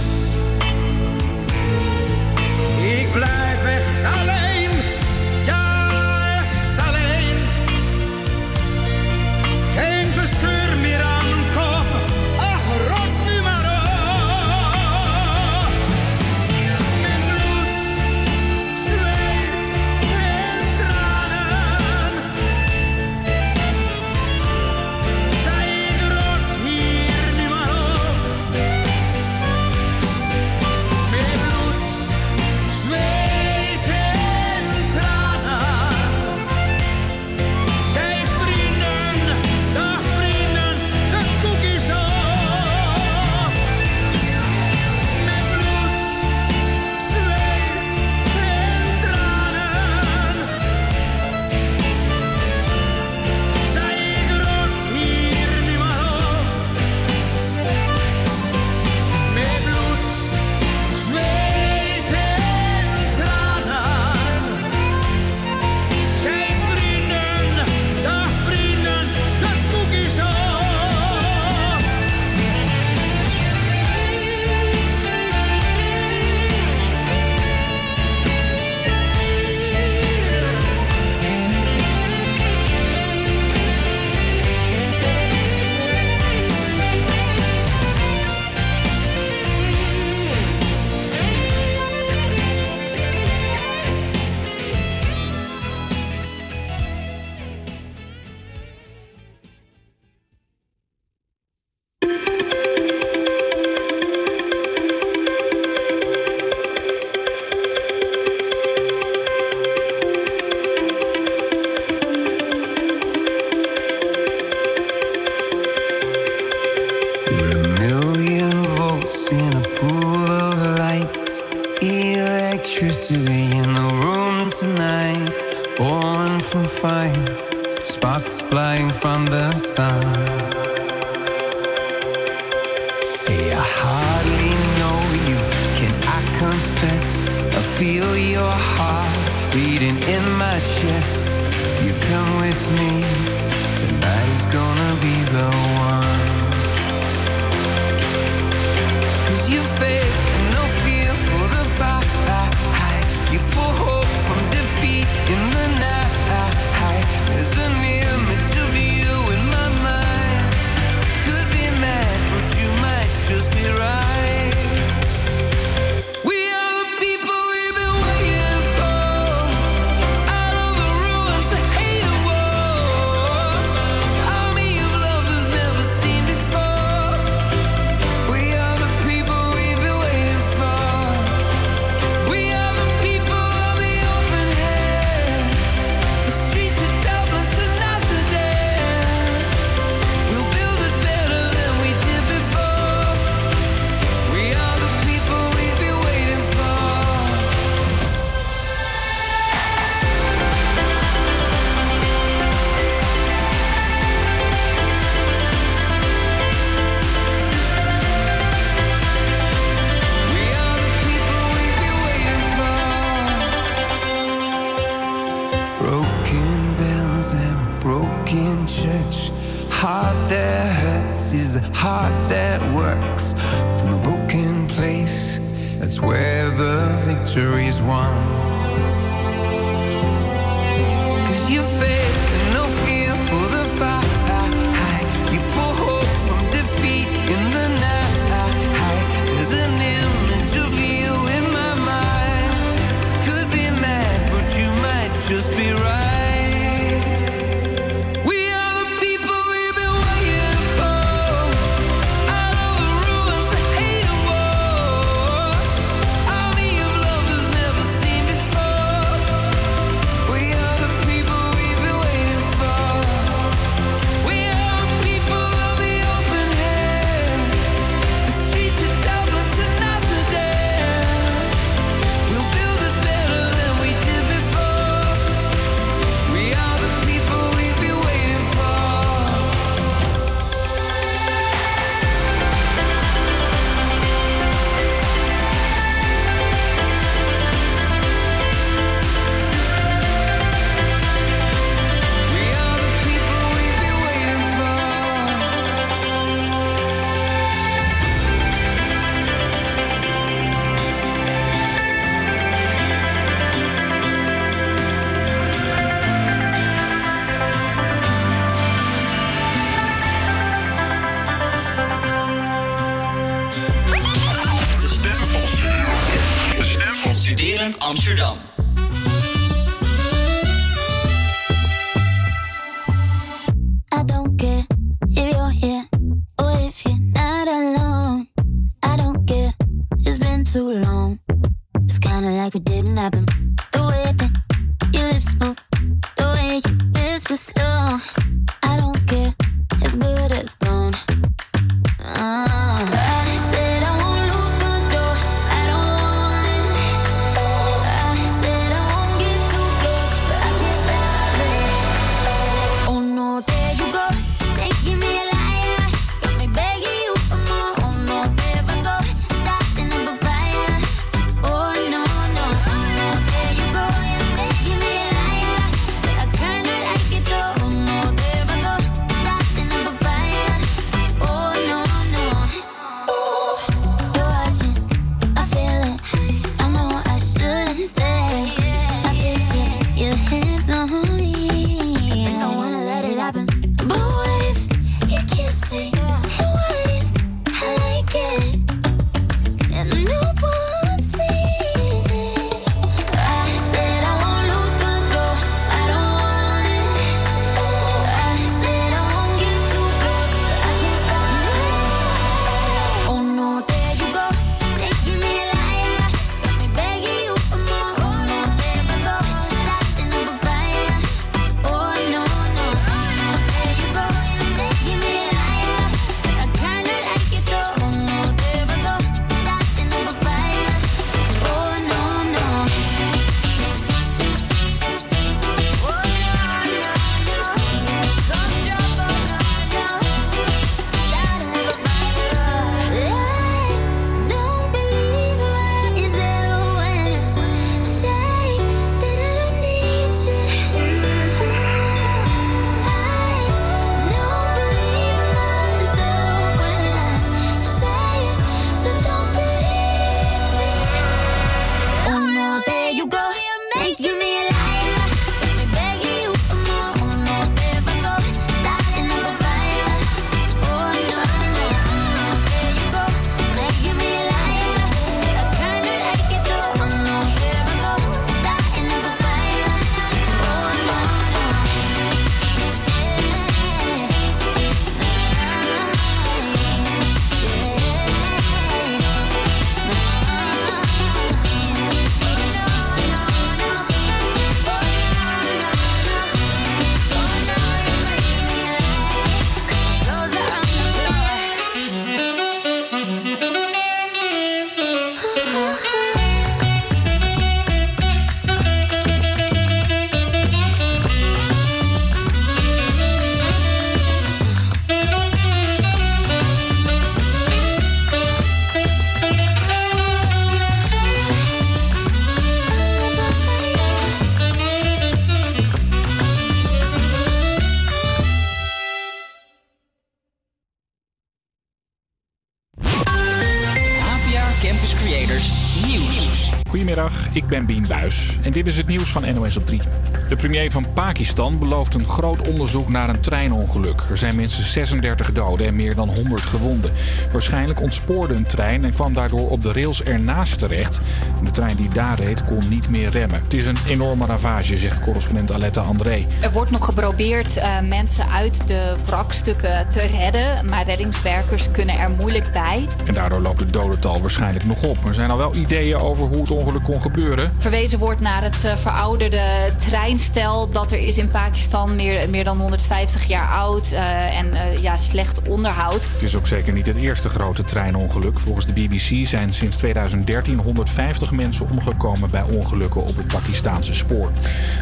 en dit is het nieuws van NOS op 3. De premier van Pakistan belooft een groot onderzoek naar een treinongeluk. Er zijn minstens 36 doden en meer dan 100 gewonden. Waarschijnlijk ontspoorde een trein en kwam daardoor op de rails ernaast terecht. De trein die daar reed kon niet meer remmen. Het is een enorme ravage, zegt correspondent Aletta André. Er wordt nog geprobeerd eh, mensen uit de wrakstukken te redden, maar reddingswerkers kunnen er moeilijk bij. En daardoor loopt het dodental waarschijnlijk nog op. Er zijn al wel ideeën over hoe het ongeluk kon gebeuren. Verwezen wordt naar het eh, verouderde treinstel dat er is in Pakistan, meer, meer dan 150 jaar oud eh, en ja, slecht onderhoud. Het is ook zeker niet het eerste grote treinongeluk. Volgens de BBC zijn sinds 2013 150 mensen omgekomen bij ongelukken op het Pakistaanse spoor.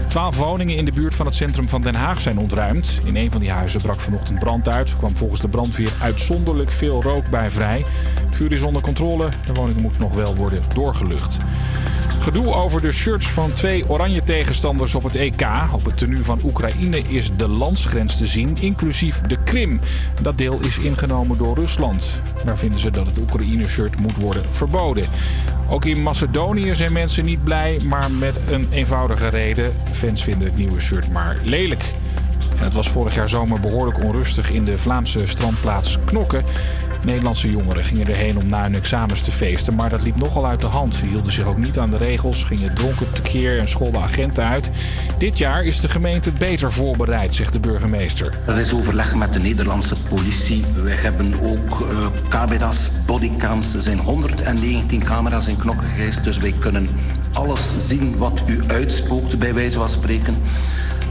Twaalf woningen in de buurt van het centrum van Den Haag zijn ontruimd. In een van die huizen brak vanochtend brand uit. Er kwam volgens de brandweer uitzonderlijk veel rook bij vrij. Het vuur is onder controle. De woning moet nog wel worden doorgelucht. Gedoe over de shirts van twee oranje tegenstanders op het EK. Op het tenue van Oekraïne is de landsgrens te zien, inclusief de Dat deel is ingenomen door Rusland. Daar vinden ze dat het Oekraïne-shirt moet worden verboden. Ook in Macedonië zijn mensen niet blij, maar met een eenvoudige reden. Fans vinden het nieuwe shirt maar lelijk. En het was vorig jaar zomer behoorlijk onrustig in de Vlaamse strandplaats Knokke. Nederlandse jongeren gingen erheen om na hun examens te feesten, maar dat liep nogal uit de hand. Ze hielden zich ook niet aan de regels, gingen dronken tekeer en scholden agenten uit. Dit jaar is de gemeente beter voorbereid, zegt de burgemeester. Er is overleg met de Nederlandse politie. We hebben ook camera's, bodycams. Er zijn 119 camera's in knokken geweest, dus wij kunnen alles zien wat u uitspookt, bij wijze van spreken.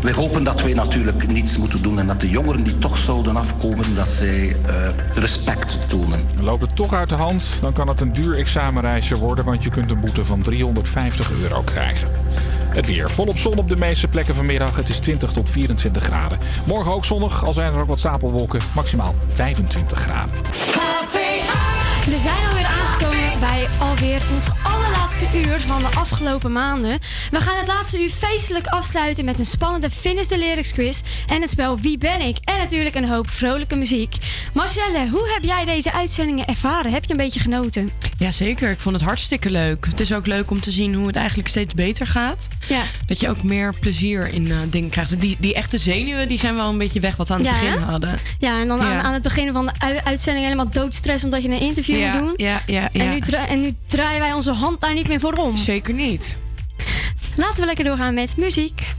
Wij hopen dat wij natuurlijk niets moeten doen en dat de jongeren die toch zouden afkomen, dat zij eh, respect tonen. Loopt het toch uit de hand, dan kan het een duur examenreisje worden, want je kunt een boete van 350 euro krijgen. Het weer volop zon op de meeste plekken vanmiddag. Het is 20 tot 24 graden. Morgen ook zonnig, al zijn er ook wat stapelwolken. Maximaal 25 graden. We zijn alweer aangekomen bij alweer ons allerlaatste uur van de afgelopen maanden. We gaan het laatste uur feestelijk afsluiten met een spannende Finish the Lyrics quiz en het spel Wie ben ik? En natuurlijk een hoop vrolijke muziek. Marcelle, hoe heb jij deze uitzendingen ervaren? Heb je een beetje genoten? Jazeker, ik vond het hartstikke leuk. Het is ook leuk om te zien hoe het eigenlijk steeds beter gaat. Ja. Dat je ook meer plezier in eh, dingen krijgt. Die, die echte zenuwen die zijn wel een beetje weg wat we aan het Ja, begin hè? hadden. Ja, en dan Aan, Ja. aan het begin van de uitzending helemaal doodstress omdat je een interview Ja, moet doen. ja, ja, En, ja. nu en nu draaien wij onze hand daar niet meer voor om. Zeker niet. Laten we lekker doorgaan met muziek.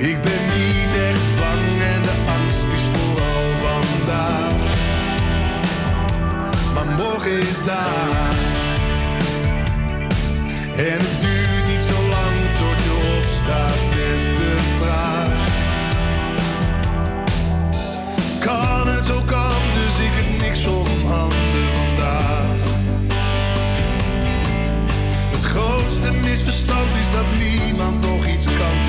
Ik ben niet echt bang en de angst is vooral vandaag. Maar morgen is daar. En het duurt niet zo lang tot je opstaat met de vraag. Kan het ook anders? Ik heb niks om handen vandaag. Het grootste misverstand is dat niemand nog iets kan,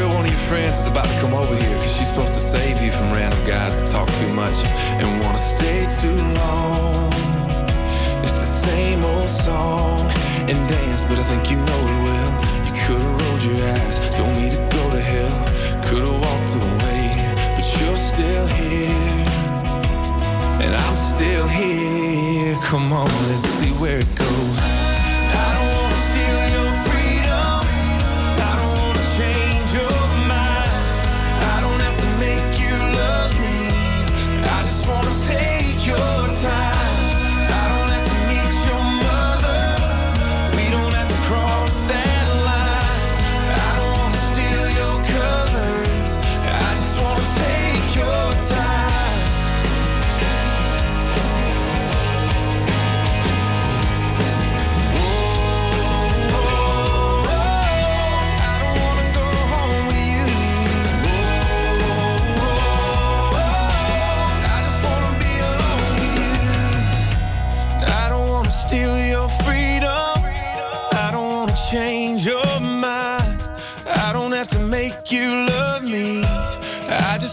sure one of your friends is about to come over here, cause she's supposed to save you from random guys that talk too much and wanna stay too long. It's the same old song and dance, but I think you know it well. You could've rolled your eyes, told me to go to hell, could've walked away, but you're still here. And I'm still here. Come on, let's see where it goes.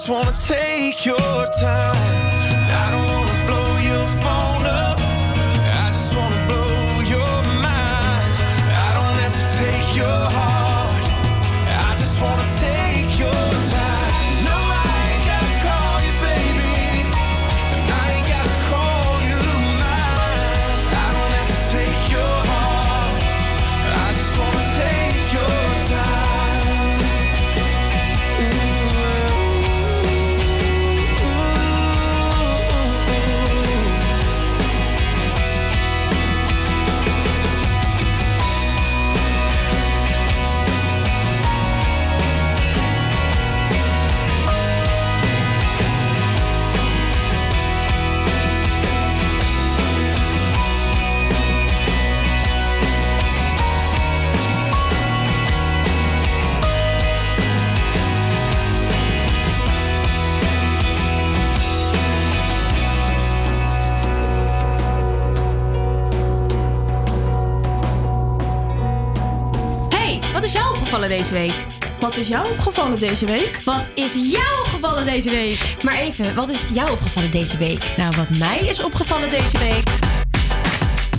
Wanna take your time. Opgevallen deze week? Wat is jou opgevallen deze week? Wat is jou opgevallen deze week? Maar even, wat is jou opgevallen deze week? Nou, wat mij is opgevallen deze week.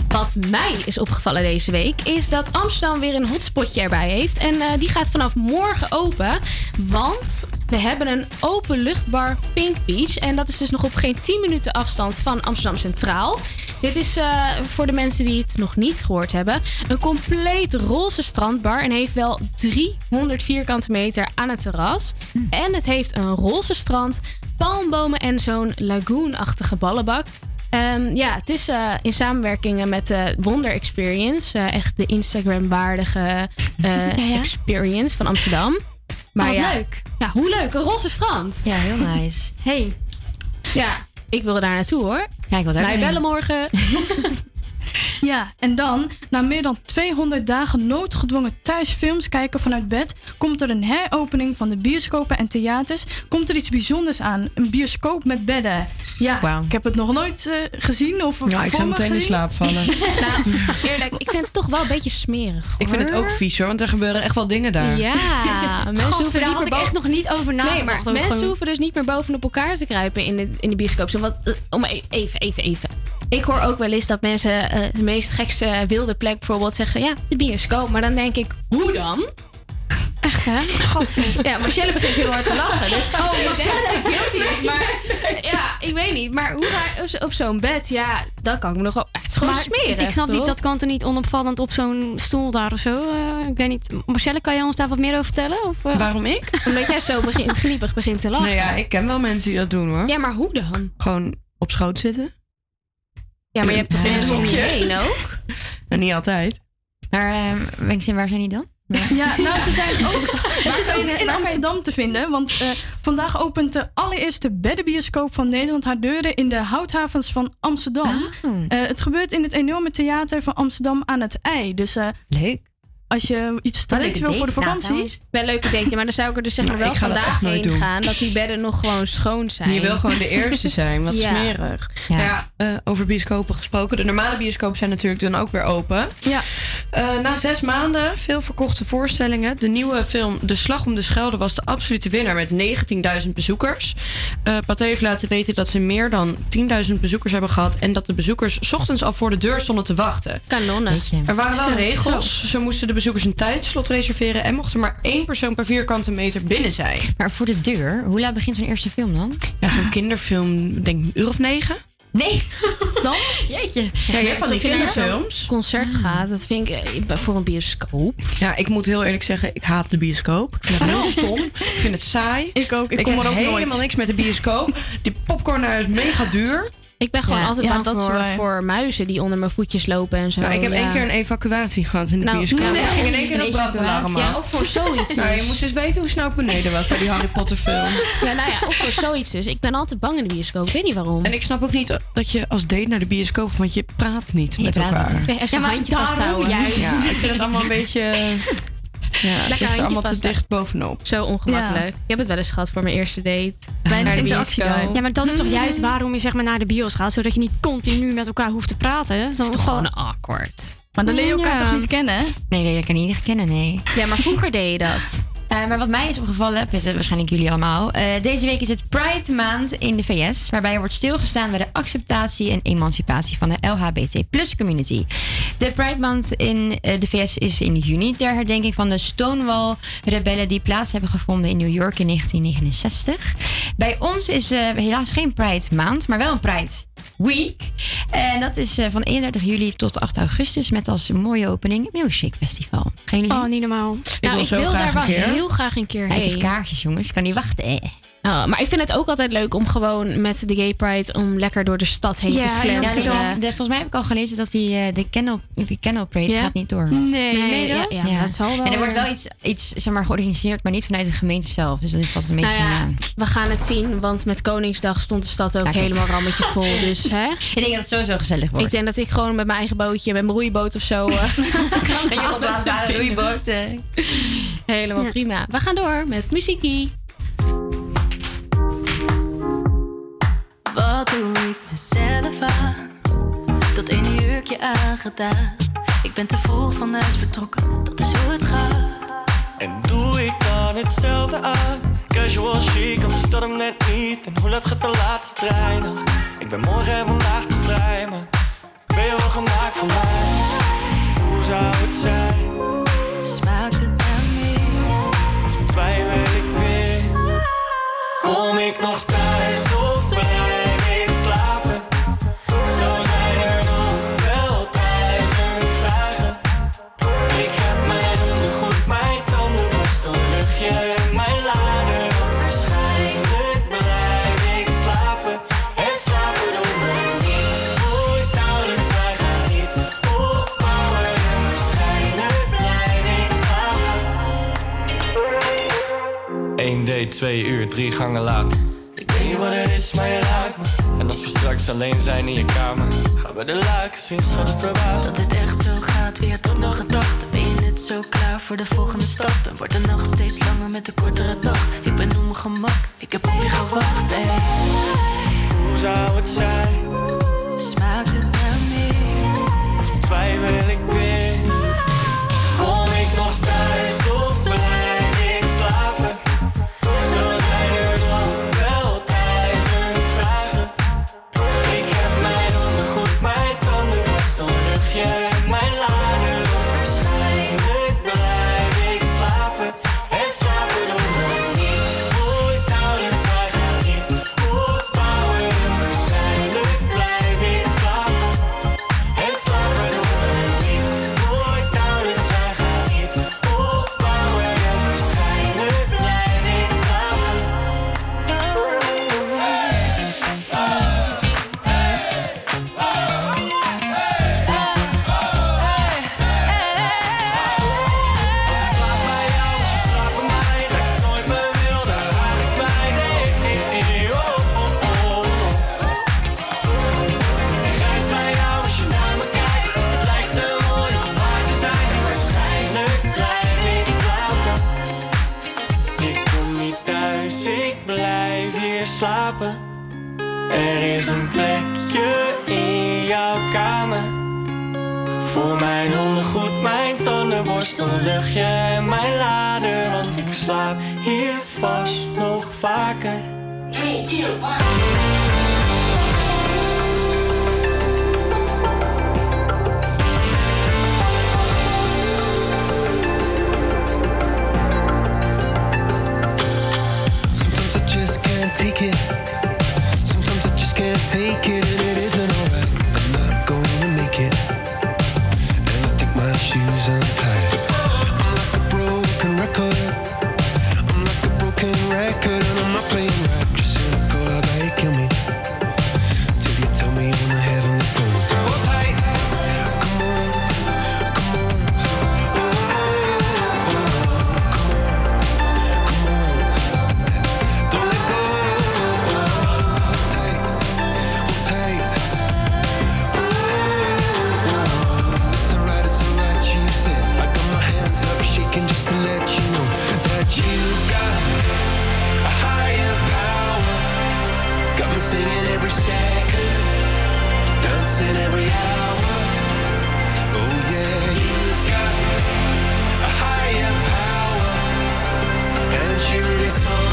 Wat mij is opgevallen deze week is dat Amsterdam weer een hotspotje erbij heeft. En eh, die gaat vanaf morgen open. Want we hebben een openluchtbar Pink Beach. En dat is dus nog op geen 10 minuten afstand van Amsterdam Centraal. Dit is eh, voor de mensen die het nog niet gehoord hebben. Een compleet roze strandbar. En heeft wel 300 vierkante meter aan het terras. En het heeft een roze strand, palmbomen en zo'n lagoonachtige ballenbak. Ehm, ja, het is eh, in samenwerking met de Wonder Experience. eh, echt de Instagram-waardige experience van Amsterdam. Maar Oh, wat ja, leuk. Ja, hoe leuk. Een roze strand. Ja, heel nice. Hey. Ja, ik wil daar naartoe hoor. Ja, ik wil ook bellen morgen. Ja, en dan, na meer dan 200 dagen noodgedwongen thuis films kijken vanuit bed, komt er een heropening van de bioscopen en theaters. Komt er iets bijzonders aan? Een bioscoop met bedden. Ja, ik heb het nog nooit eh, gezien of Ja, ik zou me meteen in slaap vallen. Eerlijk, ik vind het toch wel een beetje smerig. Ik vind het ook vies hoor, want er gebeuren echt wel dingen daar. Ja, mensen hoeven daar niet had ik echt nog niet over Nee, nagedacht. maar mensen gewoon- hoeven dus niet meer bovenop elkaar te kruipen in de, in de bioscoop. Zo wat, eh, om e- even, even, even. Ik hoor ook wel eens dat mensen eh, de meest gekste wilde plek bijvoorbeeld zeggen: ja, de bioscoop. Maar dan denk ik, hoe dan? Echt hè? Gadver. Ja, Marcelle begint heel hard te lachen. Dus Oh, ik denk Marcelle. dat ze guilty is. Maar ja, ik weet niet. Maar hoe ga je op- zo'n bed? Ja, dan kan ik me nog wel. Is gewoon Maar. Ik snap niet, dat kan toch niet onopvallend op zo'n stoel daar of zo? Eh, ik weet niet. Marcelle, kan je ons daar wat meer over vertellen? Of, eh? Waarom ik? Omdat jij zo begint, begint te lachen. Nee, ja, ik ken wel mensen die dat doen hoor. Ja, maar hoe dan? Gewoon op schoot zitten. Ja, maar je hebt toch In een mensen om je hokje? heen ook? En niet altijd. Maar uh, Wenksin, waar zijn die dan? Ja, nou, ze zijn ook. In Amsterdam te vinden. Want eh, vandaag opent de allereerste beddenbioscoop van Nederland haar deuren in de houthavens van Amsterdam. Eh, het gebeurt in het enorme theater van Amsterdam aan het IJ. Dus eh, Leuk. Als je iets te leuks wil voor de vakantie. Wel een leuk ideetje, maar dan zou ik er dus zeg maar Nou, wel vandaag heen doen. gaan. Dat die bedden nog gewoon schoon zijn. Je wil gewoon de eerste zijn, wat Ja. smerig. Ja. Nou ja, eh, over bioscopen gesproken. De normale bioscopen zijn natuurlijk dan ook weer open. Ja. Eh, na zes maanden, veel verkochte voorstellingen. De nieuwe film De Slag om de Schelde was de absolute winnaar met 19.000 bezoekers. Eh Pathé heeft laten weten dat ze meer dan 10.000 bezoekers hebben gehad. En dat de bezoekers 's ochtends al voor de deur stonden te wachten. Kanonnen. Er waren wel Zo, regels. Ze moesten de bezoekers een tijdslot reserveren. En mocht er maar één persoon per vierkante meter binnen zijn. Maar voor de deur, hoe laat begint zo'n eerste film dan? Ja, zo'n kinderfilm, denk ik een uur of negen. Nee. Dan? Jeetje. Ja, je hebt van die kinderfilms. concert gaat. Dat vind ik eh, voor een bioscoop. Ja, ik moet heel eerlijk zeggen, ik haat de bioscoop. Ik vind het heel stom. Ik vind het saai. Ik ook. Ik Ik kom er ook helemaal nooit. niks met de bioscoop. Die popcorn is mega duur. Ik ben gewoon Ja, altijd ja, bang voor, voor muizen die onder mijn voetjes lopen en zo. Nou, ik heb ja. één keer een evacuatie gehad in de Nou, bioscoop. nee, Ik ging in één een keer dat brandalarm. Ja, ook voor zoiets Nou, je dus. moest eens weten hoe snel ik beneden was bij die Harry Potter film. Ja, nou ja, ook voor zoiets dus. Ik ben altijd bang in de bioscoop. Ik weet niet waarom. En ik snap ook niet dat je als date naar de bioscoop, want je praat niet met praat elkaar. niet? Ja, als je een handje vasthouden. juist. Ja, ik vind het allemaal een beetje... Ja, het Lekker ligt er allemaal te dicht bovenop. Zo ongemakkelijk. Ik heb het wel eens gehad voor mijn eerste date. De interactie. Ja, maar dat is toch juist waarom je zeg maar naar de bios gaat, zodat je niet continu met elkaar hoeft te praten. Dat is toch gewoon awkward. Maar dan leer je elkaar Ja. toch niet kennen? Nee, nee, ik kan niet echt kennen, nee. Ja, maar vroeger deed je dat. Eh, maar wat mij is opgevallen, is het waarschijnlijk jullie allemaal. eh, deze week is het Pride Maand in de VS, waarbij er wordt stilgestaan bij de acceptatie en emancipatie van de LHBT community. De Pride Maand in eh, de VS is in juni ter herdenking van de Stonewall-rebellen die plaats hebben gevonden in New York in 1969. Bij ons is helaas geen Pride Maand, maar wel een Pride Week. En dat is eh, van 31 juli tot 8 augustus met als mooie opening Milkshake Festival. Gaan jullie Oh, niet normaal. nou, ik wil daar wel heel graag een keer heen. even kaartjes, jongens. Ik kan niet wachten. Eh. Oh, maar ik vind het ook altijd leuk om gewoon met de Gay Pride om lekker door de stad heen Ja, te ja, slenteren. de- volgens mij heb ik al gelezen dat die, eh, de, kennel, de Kennel Parade Ja? gaat niet door. Nee, je ja, dat? ja, dat zal wel. En er wordt wel iets, iets zeg maar, georganiseerd, maar niet vanuit de gemeente zelf. Dus dan is dat een beetje... Nou ja, ja. we gaan het zien, want met Koningsdag stond de stad ook Ja, helemaal rammetje vol. Dus hè? Ik denk dat het sowieso gezellig wordt. Ik denk dat ik gewoon met mijn eigen bootje, met mijn roeiboot of zo. eh, En je roeiboot. Helemaal Ja. prima. We gaan door met muziekie. Wat doe ik mezelf aan? Dat ene jurkje aangedaan. Ik ben te vroeg van huis vertrokken, dat is hoe het gaat. En doe ik dan hetzelfde aan? Casual chic, anders dat hem net niet. En hoe laat gaat de laatste trein nog? Ik ben morgen en vandaag te vrij, maar ben je wel gemaakt voor mij? Hoe zou het zijn? Smaakt het naar meer? Of twijfel ik weer? Kom ik nog twee, uur, drie gangen laat. Ik weet niet wat het is, maar je raakt me. En als we straks alleen zijn in je kamer, gaan we de laken zien, schat het verbaasd. Dat het echt zo gaat, wie had dat nog gedacht? Ben je net zo klaar voor de volgende stap? En wordt de nacht steeds langer met de kortere dag? Ik ben op mijn gemak, ik heb op je gewacht. Hoe zou het zijn? Smaakt het naar meer? Of twijfel ik dan lucht je mijn lader, want ik slaap hier vast nog vaker. so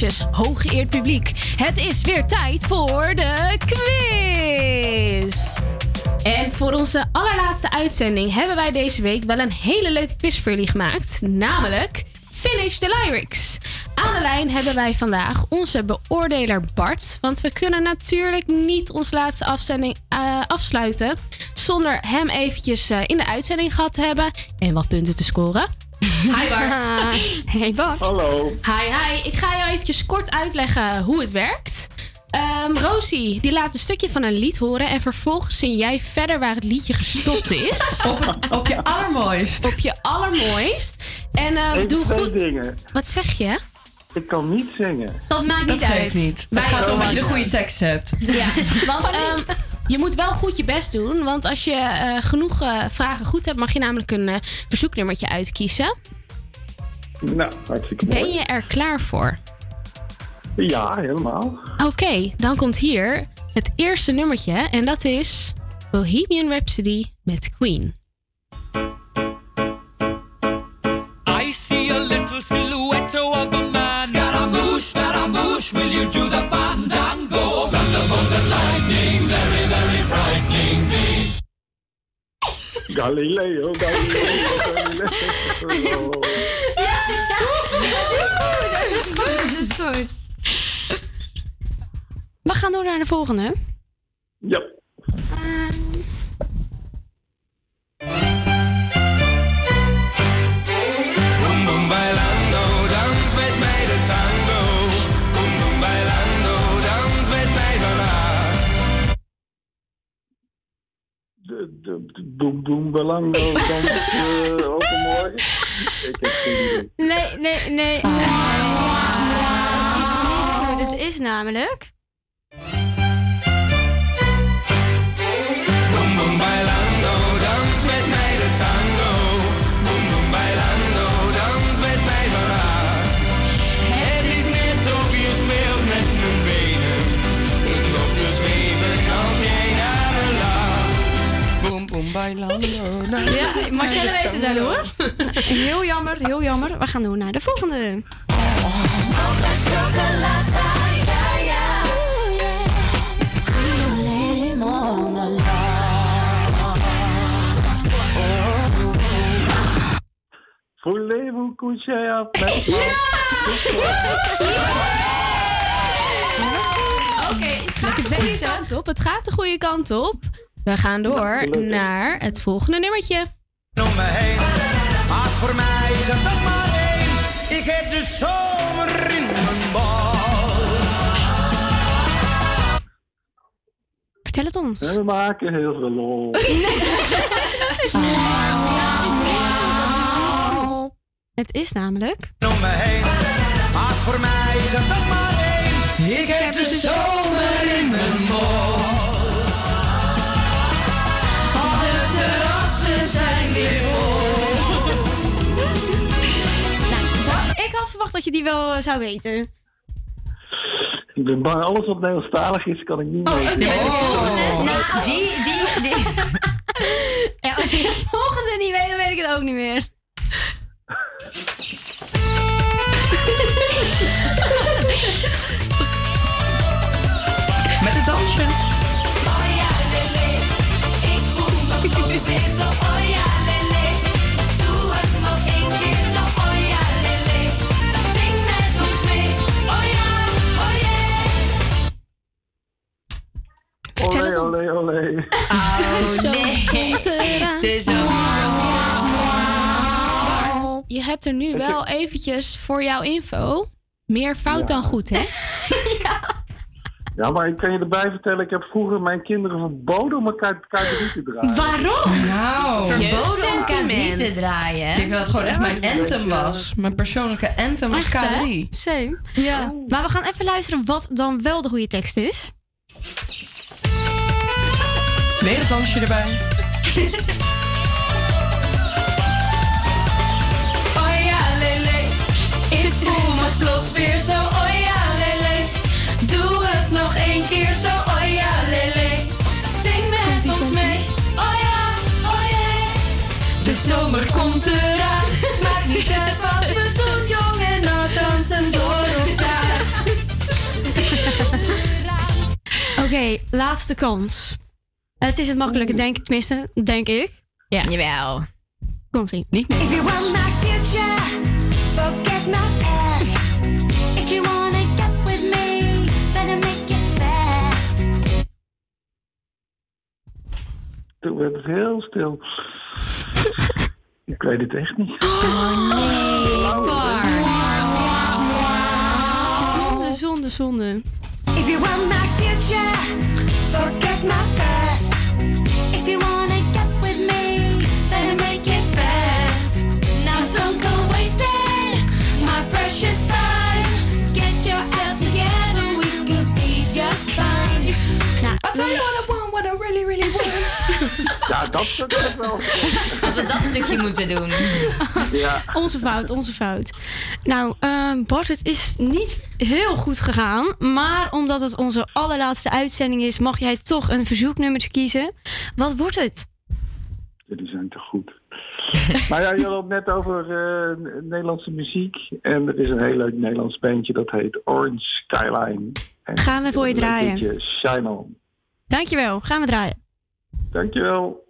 meisjes, hooggeëerd publiek. Het is weer tijd voor de quiz. En voor onze allerlaatste uitzending hebben wij deze week wel een hele leuke quiz voor jullie gemaakt. Namelijk Finish the Lyrics. Aan de lijn hebben wij vandaag onze beoordeler Bart. Want we kunnen natuurlijk niet onze laatste afzending eh, afsluiten zonder hem eventjes eh, in de uitzending gehad te hebben en wat punten te scoren. Hi Bart. Hey Bart. Hallo. Hi, hi. Ik ga jou eventjes kort uitleggen hoe het werkt. Ehm Rosie, die laat een stukje van een lied horen en vervolgens zing jij verder waar het liedje gestopt is. op, op je allermooist. Op je allermooist. En eh, Even doe twee goed. dingen. Wat zeg je? Ik kan niet zingen. Dat maakt Dat niet uit. geeft niet. Het gaat om dat je de goede tekst hebt. Ja, want ehm, je moet wel goed je best doen. Want als je eh, genoeg eh, vragen goed hebt, mag je namelijk een eh, verzoeknummertje uitkiezen. Nou, hartstikke mooi. Ben je er klaar voor? Ja, helemaal. Oké, dan komt hier het eerste nummertje. En dat is Bohemian Rhapsody met Queen. I see a little silhouette of a man. Scaramouche, Scaramouche, will you do the fandango? Galileo, Galileo, Galileo. Dat is goed, dat is goed. We gaan door naar de volgende. Ja. Boem, boem, belango, dan uh, overmorgen. Ik heb geen idee. Nee, nee, nee. nee. Het is namelijk. Bailando. Ja, Marcelle weet het wel hoor. Heel jammer, heel jammer. We gaan door naar de volgende. Voulez-vous coucher avec Oké, het gaat de goede kant op. Het gaat de goede kant op. We gaan door naar het volgende nummertje. om me heen. Maar voor mij is het nog maar één. Ik heb de zomer in mijn bal. Vertel het ons. En we maken heel veel lol. Het is namelijk. Om me heen. Maar voor mij is het nog maar één. Ik heb de zomer in verwacht dat je die wel eh, zou weten. Ik ben bang, alles wat Nederlandstalig is, kan ik niet Oh, weten. volgende. Nou, die, die, die. Ja, als je de volgende niet weet, dan weet ik het ook niet meer. Olé, olé, olé. Zo nee. Het is. Bart, je hebt er nu wel eventjes voor jouw info meer fout dan goed, hè? Ja, maar ik kan je erbij vertellen, ik heb vroeger mijn kinderen verboden om elkaar KDB te draaien. Waarom? Nou, Verboden om. KD te draaien. Ik denk dat het gewoon echt mijn anthem was. Mijn persoonlijke anthem was Echt, hè? K3. Same. Ja. Maar we gaan even luisteren wat dan wel de goede tekst is. Mededansje erbij. oh ja, lele, ik voel me plots weer zo. Oja ja, lele, doe het nog één keer zo. Oja ja, lele, zing met ons mee. Oh ja. De zomer komt eraan, maakt niet uit wat we doen, jongen nou dansen door ons straat. Oké, laatste kans. Het is het makkelijke, denk ik, tenminste, denk ik. Ja. Jawel. Komt ie. Niet If you want my future, forget my past. If you wanna get with me, better make it fast. Toen werd het heel stil. Ik weet het echt niet. Oh nee, Zonde, zonde, zonde. If you want my future, forget my past. I you what I want, what I really, really want. Ja, dat dat ik wel. Hadden we dat stukje moeten doen. Ja. Onze fout, onze fout. Nou, ehm, Bart, het is niet heel goed gegaan. Maar omdat het onze allerlaatste uitzending is, mag jij toch een verzoeknummer kiezen. Wat wordt het? Jullie zijn te goed. Maar ja, je had het net over eh, Nederlandse muziek. En er is een heel leuk Nederlands bandje dat heet Orange Skyline. En Gaan we voor je draaien. Shine On. Dankjewel, gaan we draaien. Dankjewel.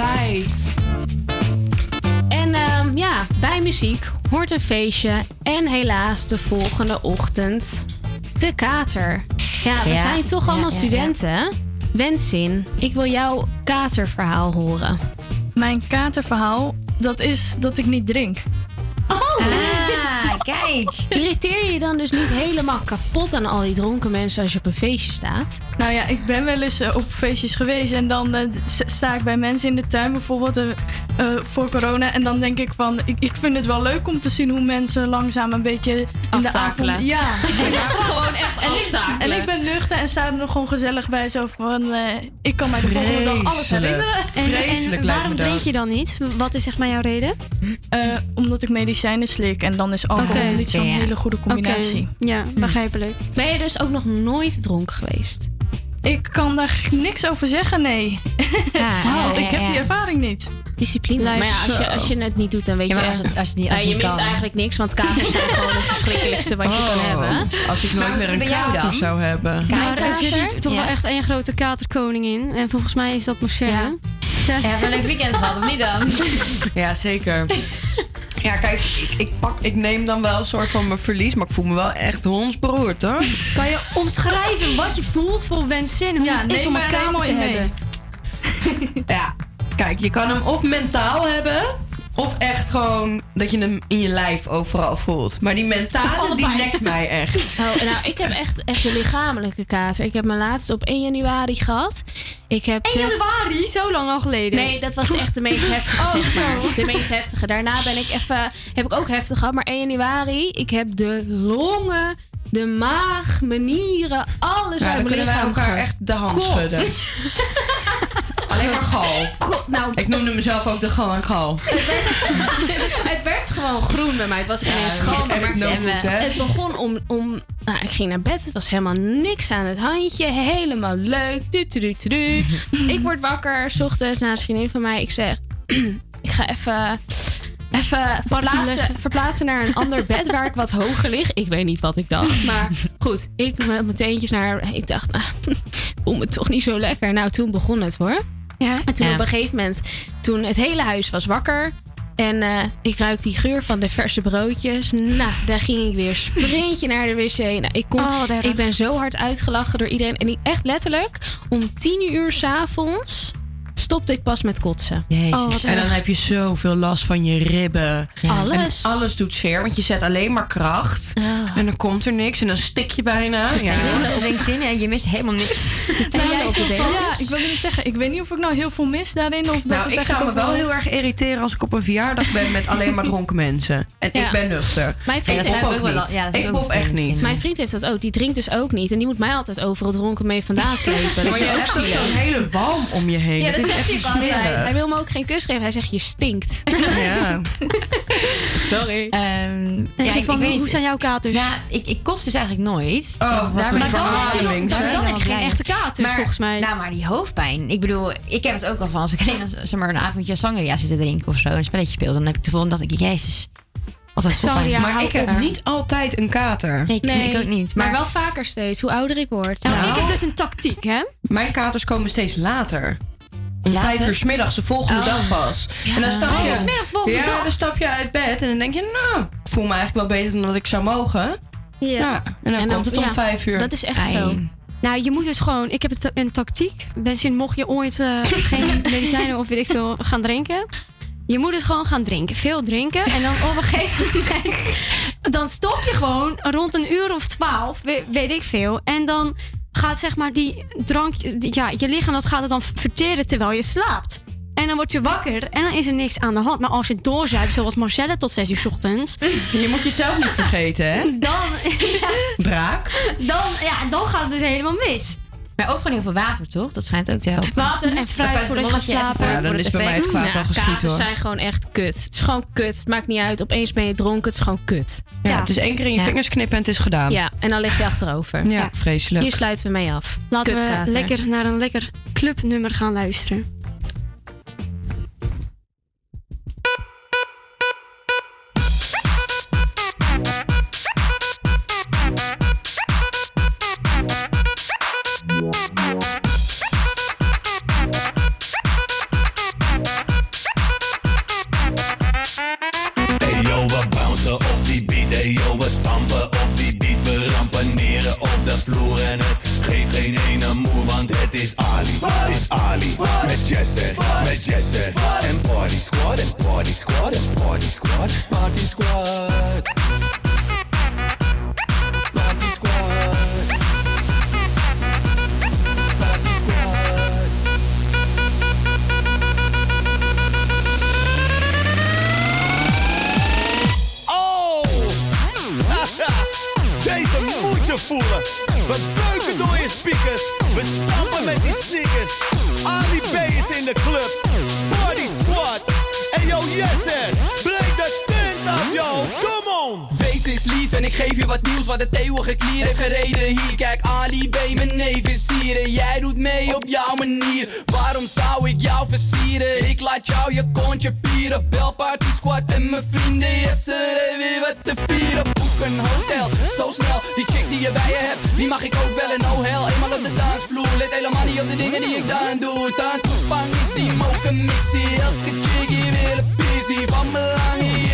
Altijd? En ehm, ja, bij muziek hoort een feestje. En helaas de volgende ochtend de kater. Ja, we Ja, zijn toch ja, allemaal ja, studenten. Wensin, ik wil jouw katerverhaal horen. Mijn katerverhaal, dat is dat ik niet drink. Oh! Ah, kijk. Irriteer je je dan dus niet helemaal kapot aan al die dronken mensen als je op een feestje staat? Nou ja, ik ben wel eens eh, op feestjes geweest en dan eh, sta ik bij mensen in de tuin bijvoorbeeld eh, voor corona. En dan denk ik van, ik, ik vind het wel leuk om te zien hoe mensen langzaam een beetje in de Aftakelen. avond... Ja. Gewoon echt en, ik, aftakelen. en ik ben nuchter en sta er nog gewoon gezellig bij zo van, eh, ik kan mij de volgende dag alles Vreselijk. herinneren. Vreselijk lijkt waarom drink je dan niet? Wat is zeg maar jouw reden? Eh, omdat ik medicijnen slik en dan is alcohol Oké, niet zo'n oké, ja. hele goede combinatie. Ja, begrijpelijk. Ben je dus ook nog nooit dronken geweest? Ik kan daar niks over zeggen, nee. Want ik heb die ervaring niet. Discipline. Maar ja, als je, als je het niet doet, dan weet Ja, je als het- als het niet- als Ja, het je niet mist kan. eigenlijk niks, want katers zijn gewoon het verschrikkelijkste wat je kan Oh, hebben. Als ik nooit Maar meer een kater dan? zou hebben. Maar er zit toch wel echt één grote katerkoningin. En volgens mij is dat Marcella. Ja, wel een leuk weekend gehad, of niet dan? Ja, zeker. Ja, kijk, ik, ik, pak, ik neem dan wel een soort van mijn verlies, maar ik voel me wel echt hondsberoerd hoor. Kan je omschrijven wat je voelt voor Wensin? Hoe het is om een helemaal te mee. hebben? Ja, kijk, je kan hem of mentaal hebben, of echt gewoon dat je hem in je lijf overal voelt. Maar die mentale, die nekt mij echt. Oh, nou, ik heb echt, echt de lichamelijke kater. Ik heb mijn laatste op 1 januari gehad. Ik heb 1 de- januari? Zo lang al geleden? Nee, dat was echt de meest heftige, Oh, zeg maar. zo. De meest heftige. Daarna ben ik even, heb ik ook heftig gehad. Maar 1 januari, ik heb de longen, de maag, mijn nieren, alles Ja, uit dan mijn kunnen wij lichaam elkaar ge- echt de hand schudden. alleen maar gal. Nou, Ik noemde mezelf ook de gal en gal. het werd gewoon groen bij mij. Het was geen Ja, gal. maar no goed, hè? Het begon om, om... Nou, ik ging naar bed. Het was helemaal niks aan het handje. Helemaal leuk. Tu, tu, tu, tu, tu. ik word wakker. 's ochtends naar een vriendin van mij. Ik zeg... ik ga even... Even verplaatsen, verplaatsen naar een ander bed waar ik wat hoger lig. Ik weet niet wat ik dacht. Maar goed, ik met mijn teentjes naar... Ik dacht, nou, ik voel me toch niet zo lekker. Nou, toen begon het hoor. Ja. En toen Ja. op een gegeven moment, toen het hele huis was wakker. En eh, ik ruik die geur van de verse broodjes. Nou, daar ging ik weer sprintje naar de wc. Nou, ik, kon, Oh, ik ben zo hard uitgelachen door iedereen. En ik echt letterlijk, om tien uur s'avonds stopte ik pas met kotsen. en dan heb je zoveel last van je ribben. Alles. En alles doet zeer, want je zet alleen maar kracht. En dan komt er niks en dan stik je bijna. Ja. Links in en je mist helemaal niks. Jij ja, ik wilde niet zeggen, ik weet niet of ik nou heel veel mis daarin. Of dat Nou, het ik eigenlijk zou me wel heel erg irriteren als ik op een verjaardag ben met alleen maar dronken mensen. En Ja. ik ben nuchter. Mijn vriend, heeft dat ook ook wel- niet. ja, dat ik pop echt niet. Mijn vriend heeft dat ook. Die drinkt dus ook niet. En die moet mij altijd overal dronken mee vandaan slepen. Maar Dat je hebt zo'n hele walm om je heen. Ja, Het dat is altijd. Hij wil me ook geen kus geven. Hij zegt, je stinkt. Ja. Sorry. Ehm En ja, ik, van, ik weet hoe niet. zijn jouw katers? Ja, ik, ik kost dus eigenlijk nooit. Oh, Dat- wat daar ik ben ik Dan wel heb je geen echte katers, Maar- volgens mij. Nou, maar die hoofdpijn. Ik bedoel, ik heb het ook al van als ik zeg maar, een avondje sangria zit te drinken of zo. Een spelletje speel. Dan heb ik de volgende dag, denk ik, jezus. Wat een koppijn. maar ik heb niet altijd een kater. Nee, ik- ik ook niet. Maar, Maar, wel vaker steeds, hoe ouder ik word. Nou, ik heb dus een tactiek, hè? Mijn katers komen steeds later. Om Later? vijf uur 's middags, de volgende Oh. dag pas. En dan stap je, middags, volgende ja, dag? dan stap je uit bed en dan denk je, nou, ik voel me eigenlijk wel beter dan dat ik zou mogen. Ja. En dan komt het om ja, vijf uur. Dat is echt zo. Nou, je moet dus gewoon... Ik heb het- een tactiek. Mensen, mocht je ooit eh, geen medicijnen of weet ik veel gaan drinken... Je moet dus gewoon gaan drinken. Veel drinken. En dan op een gegeven moment... Dan stop je gewoon rond een uur of twaalf. we- Weet ik veel. En dan gaat zeg maar die drank... die- Ja, je lichaam dat gaat het dan verteren terwijl je slaapt. En dan word je wakker en dan is er niks aan de hand. Maar als je doorzuipt, zoals Marcelle tot 6 uur 's ochtends... Je moet jezelf niet vergeten, hè? Dan, Draak. dan, ja, dan gaat het dus helemaal mis. Maar ook gewoon heel veel water, toch? Dat schijnt ook te helpen. Water en fruit balletje even slapen. voor- Ja, dan voor is het bij mij het kwaad al geschiet, hoor. zijn gewoon echt kut. Het is gewoon kut. Het maakt niet uit. Opeens ben je dronken. Het is gewoon kut. Ja, het is één keer in je Ja. vingers knippen en het is gedaan. Ja, en dan lig je achterover. Ja, vreselijk. Hier sluiten we mee af. Laten we lekker naar een lekker clubnummer gaan luisteren. Klier heeft gereden. Hier Kijk Ali B, mijn neef is hier. Jij doet mee op jouw manier. Waarom zou ik jou versieren? Ik laat jou je kontje pieren. Bel Party Squad en mijn vrienden, yes er weer wat te vieren. Boek een hotel, zo snel. Die chick die je bij je hebt, die mag ik ook wel en oh hell. Eenmaal op de dansvloer, let helemaal niet op de dingen die ik dan doe. Dan toespang is die moken mixie Elke chick hier wil een pissie van me lange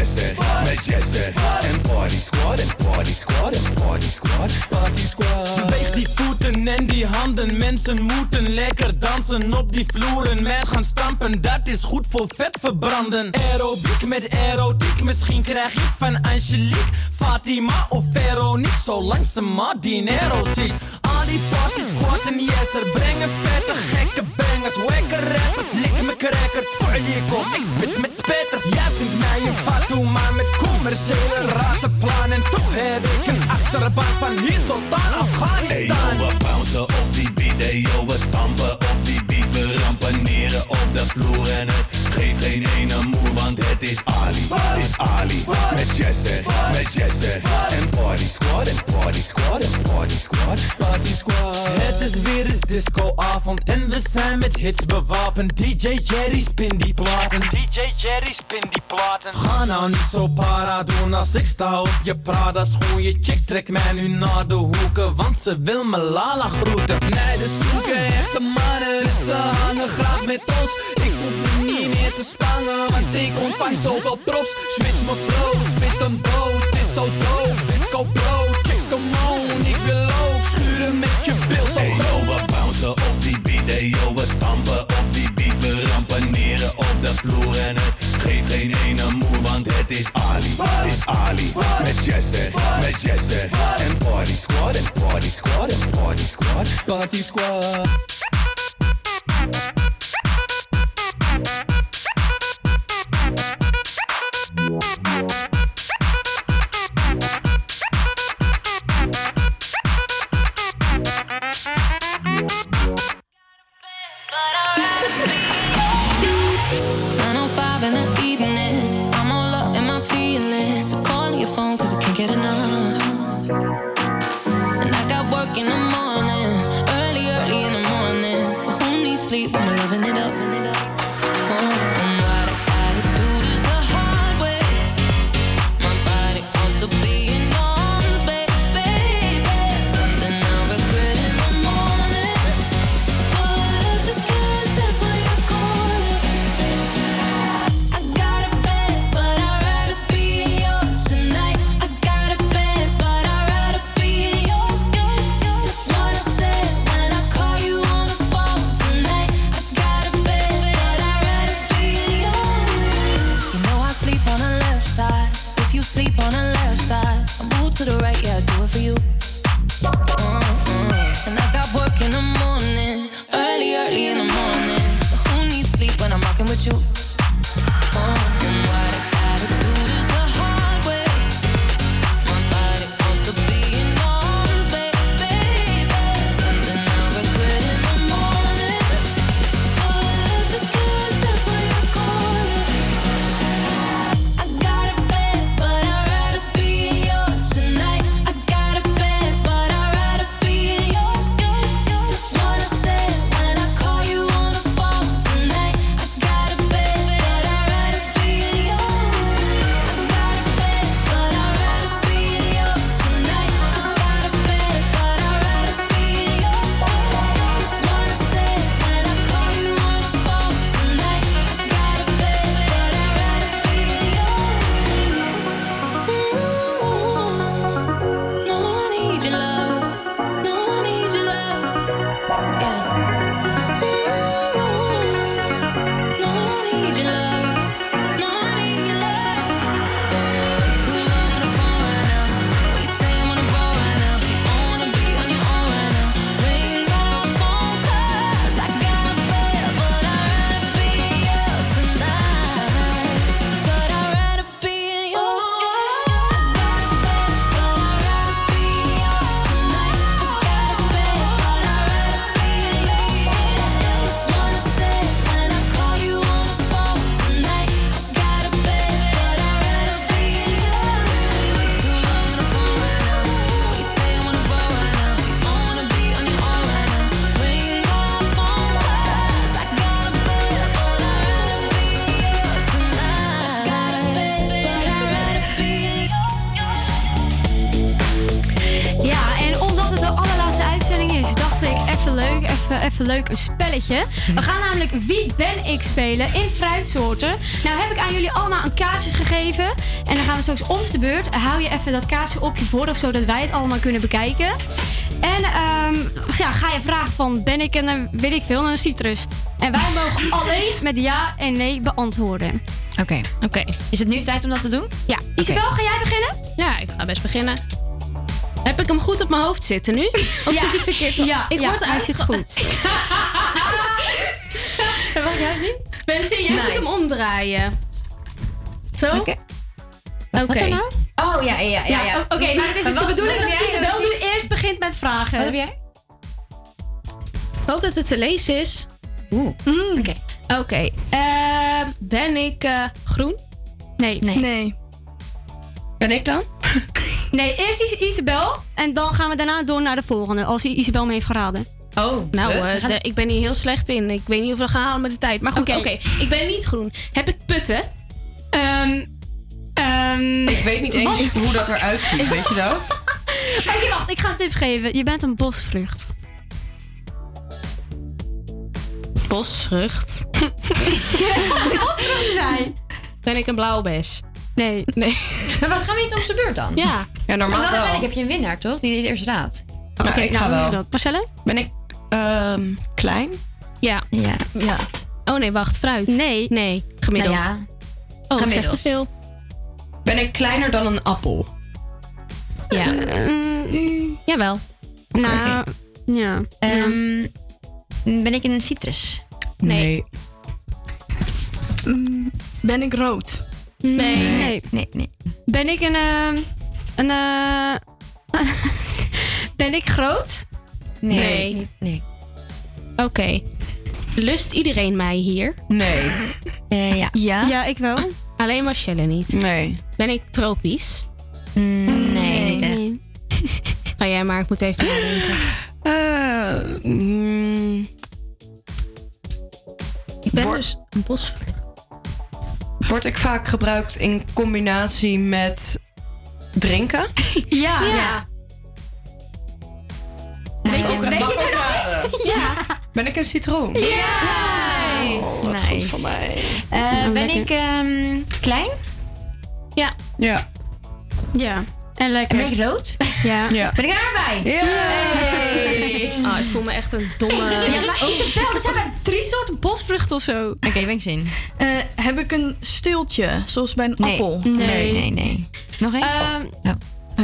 Met Jesse. En Party Squad, en Party Squad, en Party Squad. Party Squad. Beweeg die voeten en die handen. Mensen moeten lekker dansen op die vloeren. Met gaan stampen, dat is goed voor vet verbranden. Aerobiek met erotiek. Misschien krijg je van Angelique, Fatima of Veronique. Zolang ze maar dinero ziet. Ali Ali Party Squad en yes, er brengen vette gekke bangers. Wekke rappers, likken me cracker, kom. Ik spit met spetters, jij vindt mij een fatu, maar met commerciële ratenplan. En toch heb ik een achterbaan van hier tot aan Hey Afghanistan. yo, we bouncen op die beat, hey yo, we stampen op die beat. We rampaneren op de vloer en het geeft geen ene moer, want het is Ali, is Ali. Met Jesse. En we zijn met hits bewapend. DJ Jerry spin die platen. DJ Jerry spin die platen. Ga nou niet zo para doen als ik sta op je Prada schoen. Je chick trekt mij nu naar de hoeken, want ze wil me Lala groeten. Meiden zoeken echte mannen, dus ze hangen graag met ons. Ik hoef me niet meer te spangen, want ik ontvang zoveel props. Switch mijn flow, spit een boot, het is zo dope. Disco bro, chicks come on, ik wil ook schuren met je bil zo Hey yo, groot. we bouncen op die we stampen op die beat. We rampaneren op de vloer en het geeft geen ene moer, want het is Ali, is Ali. Met Jesse, met Jesse. En party squad, en party squad, en party squad. Party Squad. Get enough. Leuk een spelletje. We gaan namelijk Wie ben ik spelen in fruitsoorten. Nou heb ik aan jullie allemaal een kaartje gegeven. En dan gaan we straks om de beurt. Hou je even dat kaartje op je voorhoofd, zodat wij het allemaal kunnen bekijken. En ehm, ja, ga je vragen van ben ik een, eh, weet ik veel, een citrus. En wij mogen alleen met ja en nee beantwoorden. Oké. Oké. Is het nu tijd om dat te doen? Ja. Isabel, ga jij beginnen? Ja, ik ga best beginnen. Heb ik hem goed op mijn hoofd zitten nu? Of Ja. zit hij verkeerd? Ja, ik ja, word hij zit goed. Mag ik jou zien? Mensen, jij moet hem omdraaien. Zo? Oké. Wat staat er nou? Oh ja, ja, ja. ja, Oké, nou dit is dus Wat- de bedoeling wat dat jij, Isabel Yoshi? nu eerst begint met vragen. Wat heb jij? Ik hoop dat het te lezen is. Oeh. Oké. Oké. eh, ben ik eh, groen? Nee. Nee. Ben ik dan? Nee, eerst Is- Isabel. En dan gaan we daarna door naar de volgende. Als Isabel me heeft geraden. Oh, Nou, eh, de- ik ben hier heel slecht in. Ik weet niet of we gaan halen met de tijd. Maar goed, oké. Ik ben niet groen. Heb ik putten? Ehm. ehm, Ik weet niet eens wat? hoe dat eruit ziet, weet je dat? Oké, wacht. Ik ga een tip geven. Je bent een bosvrucht. Bosvrucht. bosvruchten zijn. Ben ik een blauwbes? Nee. Nee. Maar wat gaan we niet om zijn beurt dan? Ja. Ja, normaal Want dan wel. uiteindelijk heb je een winnaar, toch? Die het eerst raadt. Oké, ik ga wel. Marcelle? Ben ik ehm, klein? Ja. Ja. Ja. Oh nee, wacht. Fruit. Nee. Nee, gemiddeld. Nou ja. Oh, ik zeg Gemiddeld. te veel. Ben ik kleiner dan een appel? Ja. Mm, Jawel. Nou, ja. Ehm, ben ik een citrus? Nee. Mm, Ben ik rood? Nee. Nee. Nee, nee. Ben ik een... ehm, een eh, ben ik groot? Nee. Nee. nee. Oké. Lust iedereen mij hier? Nee. Eh, ja. Ja? Ja, ik wel. Alleen Marcelle niet. Nee. Ben ik tropisch? Mm, nee, niet echt. Nee. Ga jij maar, ik moet even nadenken. Eh, mm, Ik ben dus een bosvrucht. Word ik vaak gebruikt in combinatie met drinken? Ja. Ja. Weet je- nooit? Ja. Ben ik een citroen? Ja! Oh, wat Nice. goed van mij. Eh, ben ik ehm, klein? Ja. Ja. Ja. En En lekker. ben ik rood? Ja. Ja. Ben ik er bij? Ja. Hey. Oh, ik voel me echt een domme... Ja, maar Isabel, we zijn bij drie soorten bosvruchten of zo. Oké, ben ik zin. Eh, heb ik een stiltje, zoals bij een Nee. appel? Nee, nee, nee. Nog één? Ehm, Oh.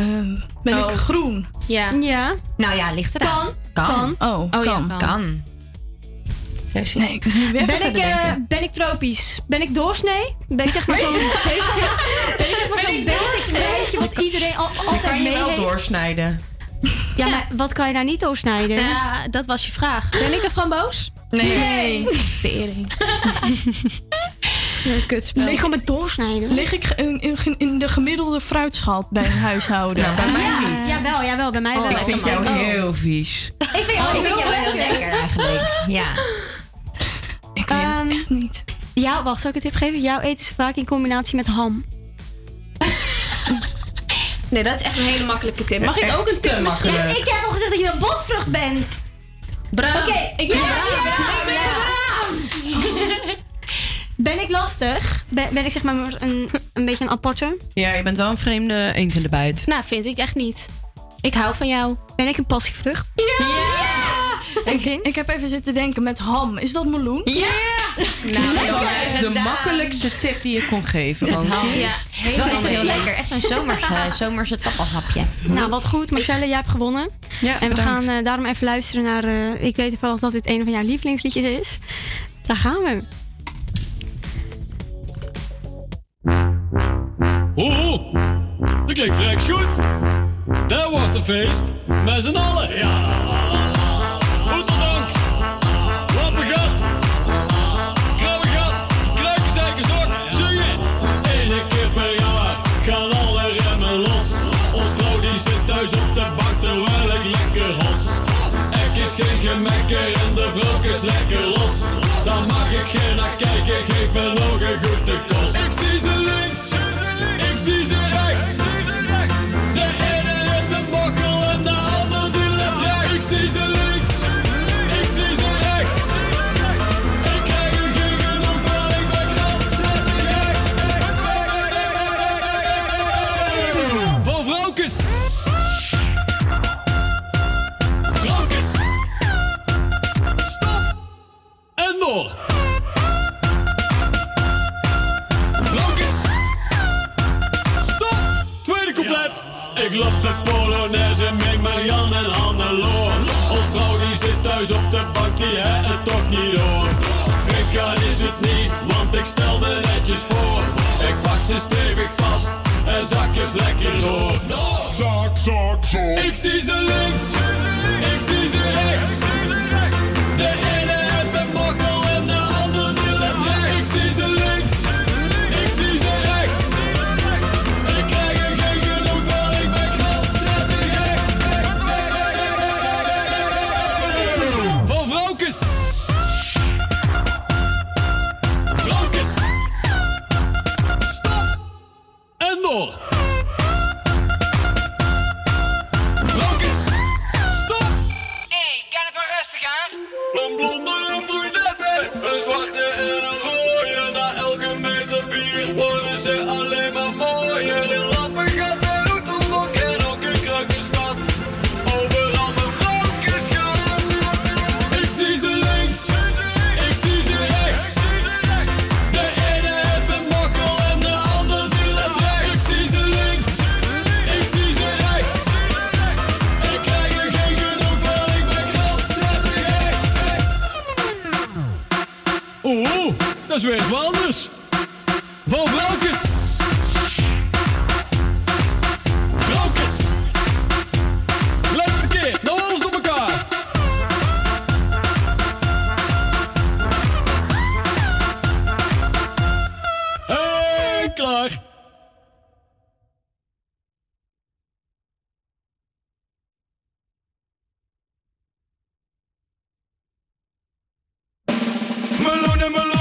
Ehm, ben Oh. ik groen? Ja. ja. Nou ja, ligt eraan. Kan. Kan. Kan. Oh, Oh kan. ja, kan. Kan. Nee, ik nu weer Ben ik, eh, ben ik tropisch? Ben ik doorsnee? Ben ik zeg maar zo'n basic, ben ik zeg maar zo'n basic beetje wat iedereen al, altijd kan je mee wel heeft? doorsnijden. Ja, maar wat kan je daar niet doorsnijden? Ja, dat was je vraag. Ben ik een framboos? Nee. Tering. Kutspel. Nee, gewoon met doorsnijden. Lig ik in, in, in de gemiddelde fruitschaal bij een huishouden? Nou, bij mij ja, niet. Jawel, jawel, bij mij wel. Ik vind jou heel vies. Ik vind jou Oh, ik vind jou wel heel lekker eigenlijk. Ja. Ik weet het echt niet. Ja, wacht, zal ik een tip geven? Jouw eten is vaak in combinatie met ham. Nee, dat is echt een hele makkelijke tip. Mag ik ook een tip te misschien? Ja, ik heb al gezegd dat je een bosvrucht bent. Bram. Oké, ik ja, ben ja, Bram. ik ben Bram. Ben ik lastig? Ben, ben ik zeg maar een, een beetje een aparte? Ja, je bent wel een vreemde eend in de bijt. Nou, vind ik echt niet. Ik hou van jou. Ben ik een passievrucht? Ik, ik heb even zitten denken met ham. Is dat meloen? Ja! Nou, dat de makkelijkste tip die je kon geven. Het Roosje. ham. Ja, het is wel echt heel lekker. Echt zo'n zomerse, zomerse tappelhapje. Nou, wat goed. Marcelle, jij hebt gewonnen. Ja, en we bedankt. gaan eh, daarom even luisteren naar... eh, ik weet toevallig dat dit een van jouw lievelingsliedjes is. Daar gaan we. Oeh, dat klinkt vreks goed. Dat wordt een feest. Met z'n allen. Ja. Geen gemekker en de vrouw is lekker los. Dan mag ik geen naar kijken, geef nog een goede kost. Ik zie ze links, ik zie ze rechts. Ik loop de Polonaise met Marian en Hannelore. Ons vrouw die zit thuis op de bank, die heeft het toch niet door. Frikka is het niet, want ik stel me netjes voor. Ik pak ze stevig vast en zak is lekker door. Zak, zak, zak. Ik zie ze links, ik zie ze rechts. door. Focus. Stop. Hé, hey, kan het wel rustig aan? Een blonde, een brunette, een zwarte en een rode. Na elke meter bier worden ze alleen maar mooier. dat is weer wat anders. Van Vrouwkes. Vrouwkes. Laatste keer, nou alles op elkaar. Hey, klaar. Malone, Malone.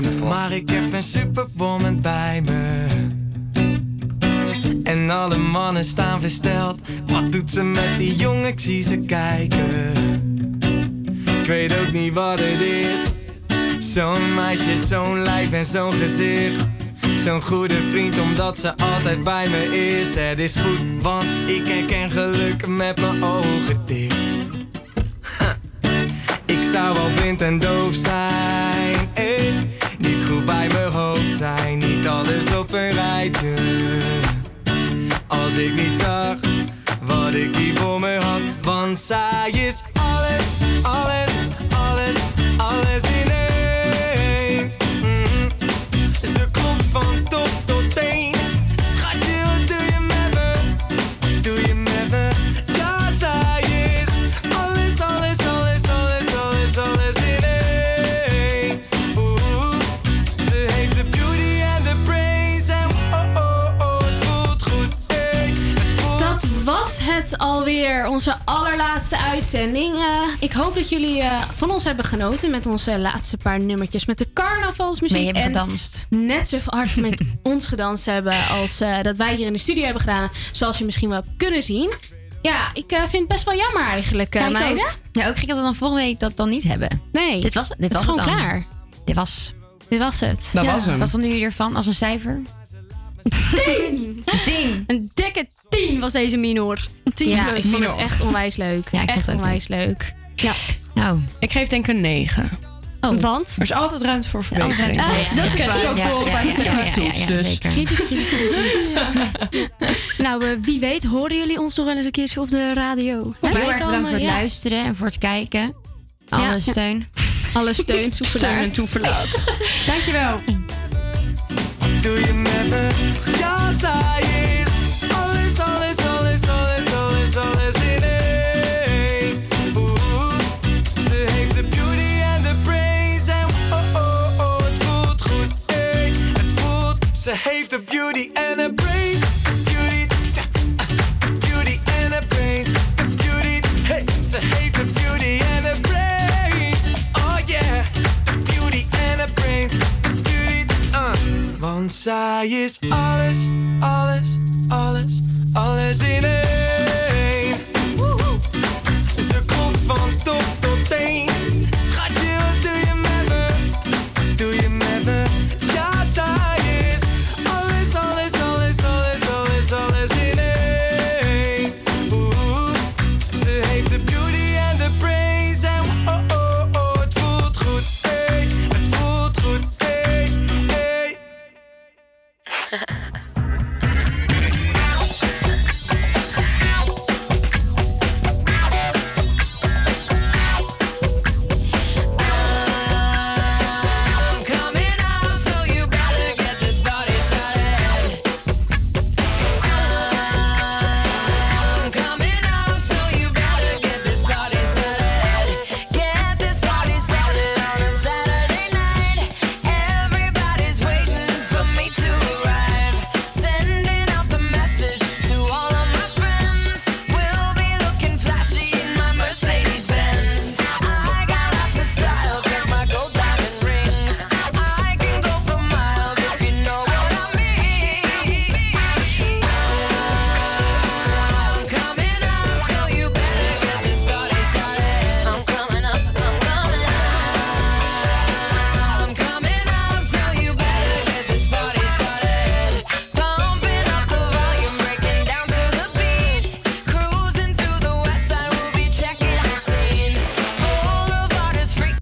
Maar ik heb een superwoman bij me. En alle mannen staan versteld. Wat doet ze met die jongen? Ik zie ze kijken. Ik weet ook niet wat het is. Zo'n meisje, zo'n lijf en zo'n gezicht. Zo'n goede vriend omdat ze altijd bij me is. Het is goed, want ik herken geluk met mijn ogen dicht. Ik zou wel blind en doof zijn. Als ik niet zag wat ik hier voor me had. Want zij is alles, alles, alles, alles in één. Mhm. Ze klopt van alweer, onze allerlaatste uitzending. Eh, ik hoop dat jullie eh, van ons hebben genoten met onze laatste paar nummertjes met de carnavalsmuziek. Mee hebben en gedanst. Net zo hard met ons gedanst hebben als eh, dat wij hier in de studio hebben gedaan. Zoals je misschien wel hebt kunnen zien. Ja, ik eh, vind het best wel jammer eigenlijk, eh, Ja, ik meiden. ook. Ja, ook gek dat we dan volgende week dat dan niet hebben. Nee. Dit was, dit was gewoon het dan. klaar. Dit was. Dit was het. Dat was hem. Wat vonden jullie ervan als een cijfer? Tien! Tien. Een dikke tien was deze minor. Tien ja, plus. ik vond het Minor. echt onwijs leuk. Ja, ik vond echt onwijs leuk. Ja. Nou. Ik geef denk ik een 9. Oh, want? Er is altijd ruimte voor verbetering. Ah, ja, dat is waar. ook voor bij de techniektoets. dus. Kritisch, kritisch, kritisch. nou, eh, wie weet horen jullie ons nog wel eens een keertje op de radio. Heel erg bedankt voor het ja. luisteren en voor het kijken. Alle Ja. steun. Alle steun, toeverlaat. Steun en toeverlaat. Dankjewel. Doe je met me? Ja, zij is alles, alles, alles, alles, alles, alles in één. Oeh, ze heeft de beauty en de brains en oh, oh, oh, het voelt goed. Hey, het voelt, ze heeft de beauty en de brains. Want zij is alles, alles, alles, alles in één. Ze komt van top